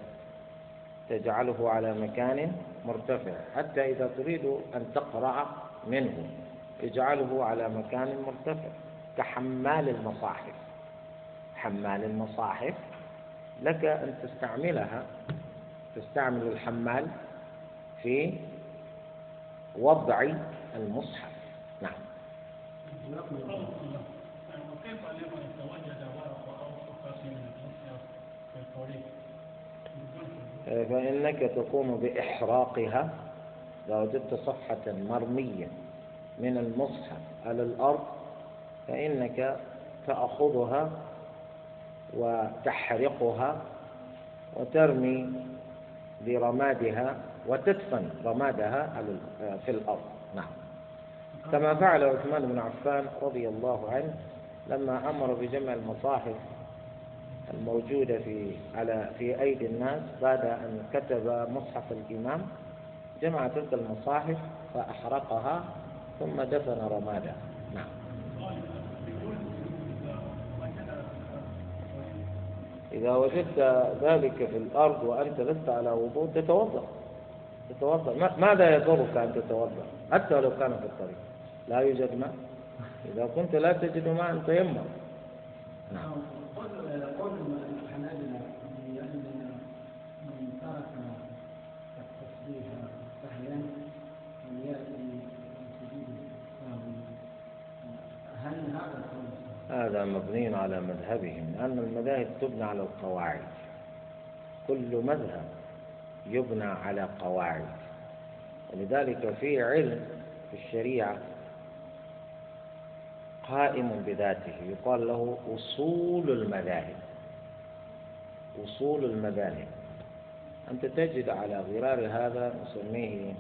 تجعله على مكان مرتفع حتى إذا تريد أن تقرأ منه. اجعله على مكان مرتفع كحمال المصاحف. حمال المصاحف لك أن تستعملها تستعمل الحمال في وضع المصحف. نعم. لمن أو من المصحف فإنك تقوم بإحراقها لو وجدت صفحة مرمية. من المصحف على الأرض فإنك تأخذها وتحرقها وترمي برمادها وتدفن رمادها في الأرض. نعم. كما فعل عثمان بن عفان رضي الله عنه لما أمر بجمع المصاحف الموجودة في على في أيدي الناس بعد أن كتب مصحف الإمام جمع تلك المصاحف فأحرقها ثم دفن رمادها نعم. إذا وجدت ذلك في الأرض وأنت لست على وضوء تتوضأ. تتوضأ. ماذا يضرك أن تتوضأ؟ حتى لو كان في الطريق. لا يوجد ماء. إذا كنت لا تجد ماء تيمم. نعم قول الحنابلة بأن من ترك التسبيح سهلا فليأتي هل هذا هذا مبني على مذهبهم لأن المذاهب تبنى على القواعد. كل مذهب يبنى على قواعد. ولذلك في علم في الشريعة قائم بذاته. يقال له أصول المذاهب. أصول المذاهب. أنت تجد على غرار هذا نسميه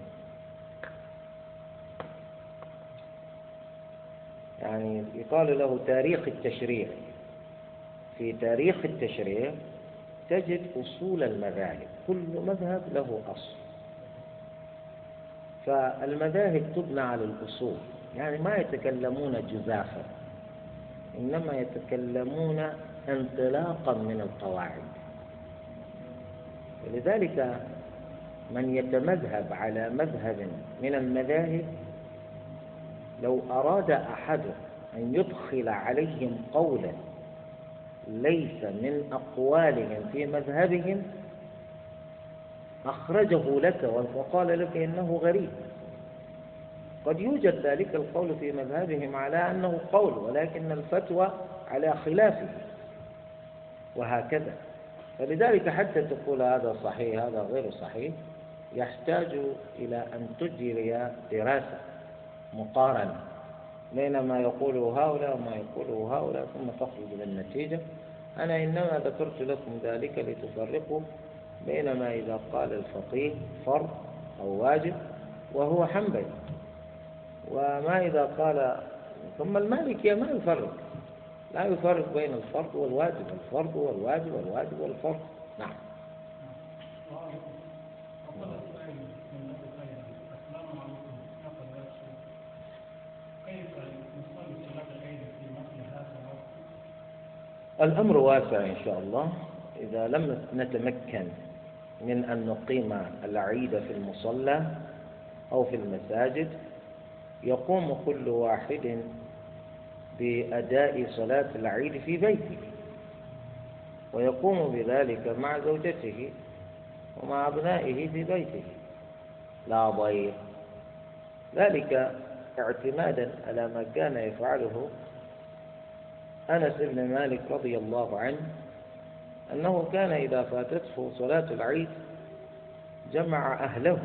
يعني يقال له تاريخ التشريع. في تاريخ التشريع تجد أصول المذاهب كل مذهب له أصل. فالمذاهب تبنى على الأصول يعني ما يتكلمون جزافا إنما يتكلمون انطلاقا من القواعد. ولذلك من يتمذهب على مذهب من المذاهب لو أراد أحد أن يدخل عليهم قولا ليس من أقوالهم في مذهبهم أخرجه لك وقال لك إنه غريب. قد يوجد ذلك القول في مذهبهم على أنه قول ولكن الفتوى على خلافه وهكذا. فلذلك حتى تقول هذا صحيح هذا غير صحيح يحتاج إلى أن تجري دراسة مقارنة. بين ما يقوله هؤلاء وما يقوله هؤلاء ثم تخرج بالنتيجة أنا إنما ذكرت لكم ذلك لتفرقوا بين ما إذا قال الفقيه فرض أو واجب وهو حنبلي. وما إذا قال ثم المالكية ما يفرق؟ لا يفرق بين الفرض والواجب الفرض والواجب والواجب والفرض. نعم. الأمر واسع إن شاء الله إذا لم نتمكن من أن نقيم العيد في المصلى أو في المساجد يقوم كل واحد بأداء صلاة العيد في بيته ويقوم بذلك مع زوجته ومع أبنائه في بيته. لا ضير ذلك اعتمادا على ما كان يفعله أنس بن مالك رضي الله عنه أنه كان إذا فاتته صلاة العيد جمع أهله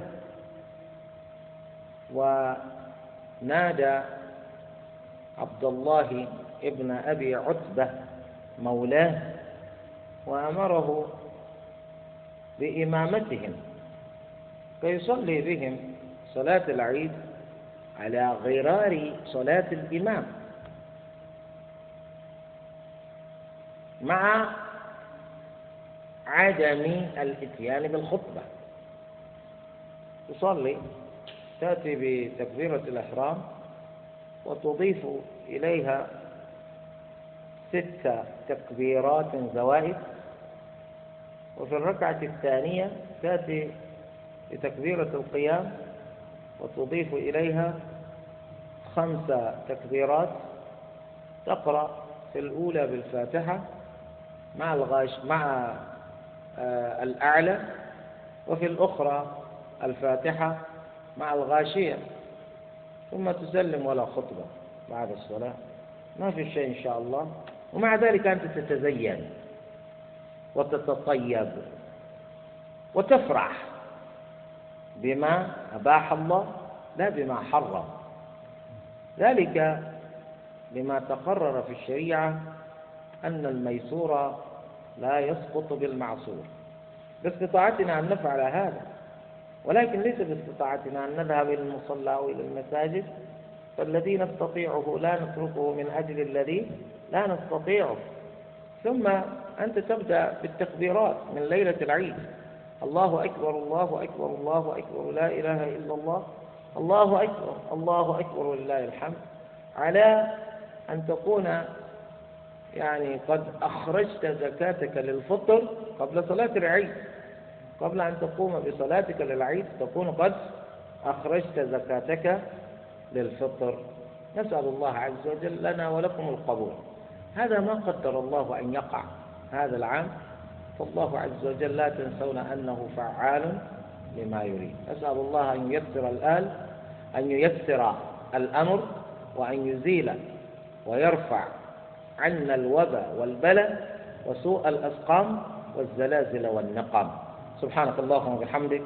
ونادى عبد الله ابن أبي عتبة مولاه وأمره بإمامتهم فيصلي بهم صلاة العيد على غرار صلاة الإمام. مع عدم الاتيان بالخطبة. تصلي تأتي بتكبيرة الإحرام وتضيف إليها ست تكبيرات زوائد وفي الركعة الثانية تأتي بتكبيرة القيام وتضيف إليها خمس تكبيرات. تقرأ في الأولى بالفاتحة مع الغاش مع آه الأعلى وفي الأخرى الفاتحة مع الغاشية. ثم تسلم ولا خطبة بعد الصلاة. ما في شيء إن شاء الله. ومع ذلك أنت تتزين وتتطيب وتفرح بما أباح الله لا بما حرم. ذلك لما تقرر في الشريعة أن الميسور لا يسقط بالمعصور. باستطاعتنا أن نفعل هذا ولكن ليس باستطاعتنا أن نذهب إلى المصلى أو إلى المساجد. فالذي نستطيعه لا نتركه من أجل الذي لا نستطيعه. ثم أنت تبدأ بالتكبيرات من ليلة العيد. الله أكبر الله أكبر الله أكبر لا إله إلا الله. الله أكبر الله أكبر ولله الحمد. على أن تكون يعني قد أخرجت زكاتك للفطر قبل صلاة العيد. قبل أن تقوم بصلاتك للعيد تكون قد أخرجت زكاتك للفطر. نسأل الله عز وجل لنا ولكم القبول. هذا ما قدر الله أن يقع هذا العام. فالله عز وجل لا تنسون أنه فعال لما يريد. أسأل الله أن ييسر الآن أن ييسر الأمر وأن يزيل ويرفع عنا الوباء والبلاء وسوء الأسقام والزلازل والنقم. سبحانك اللهم وبحمدك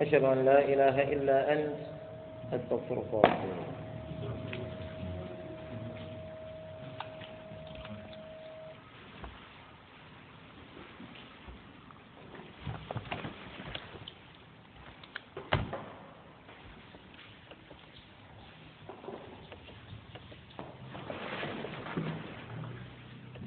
أشهد أن لا إله إلا أنت أستغفرك وأتوب إليك.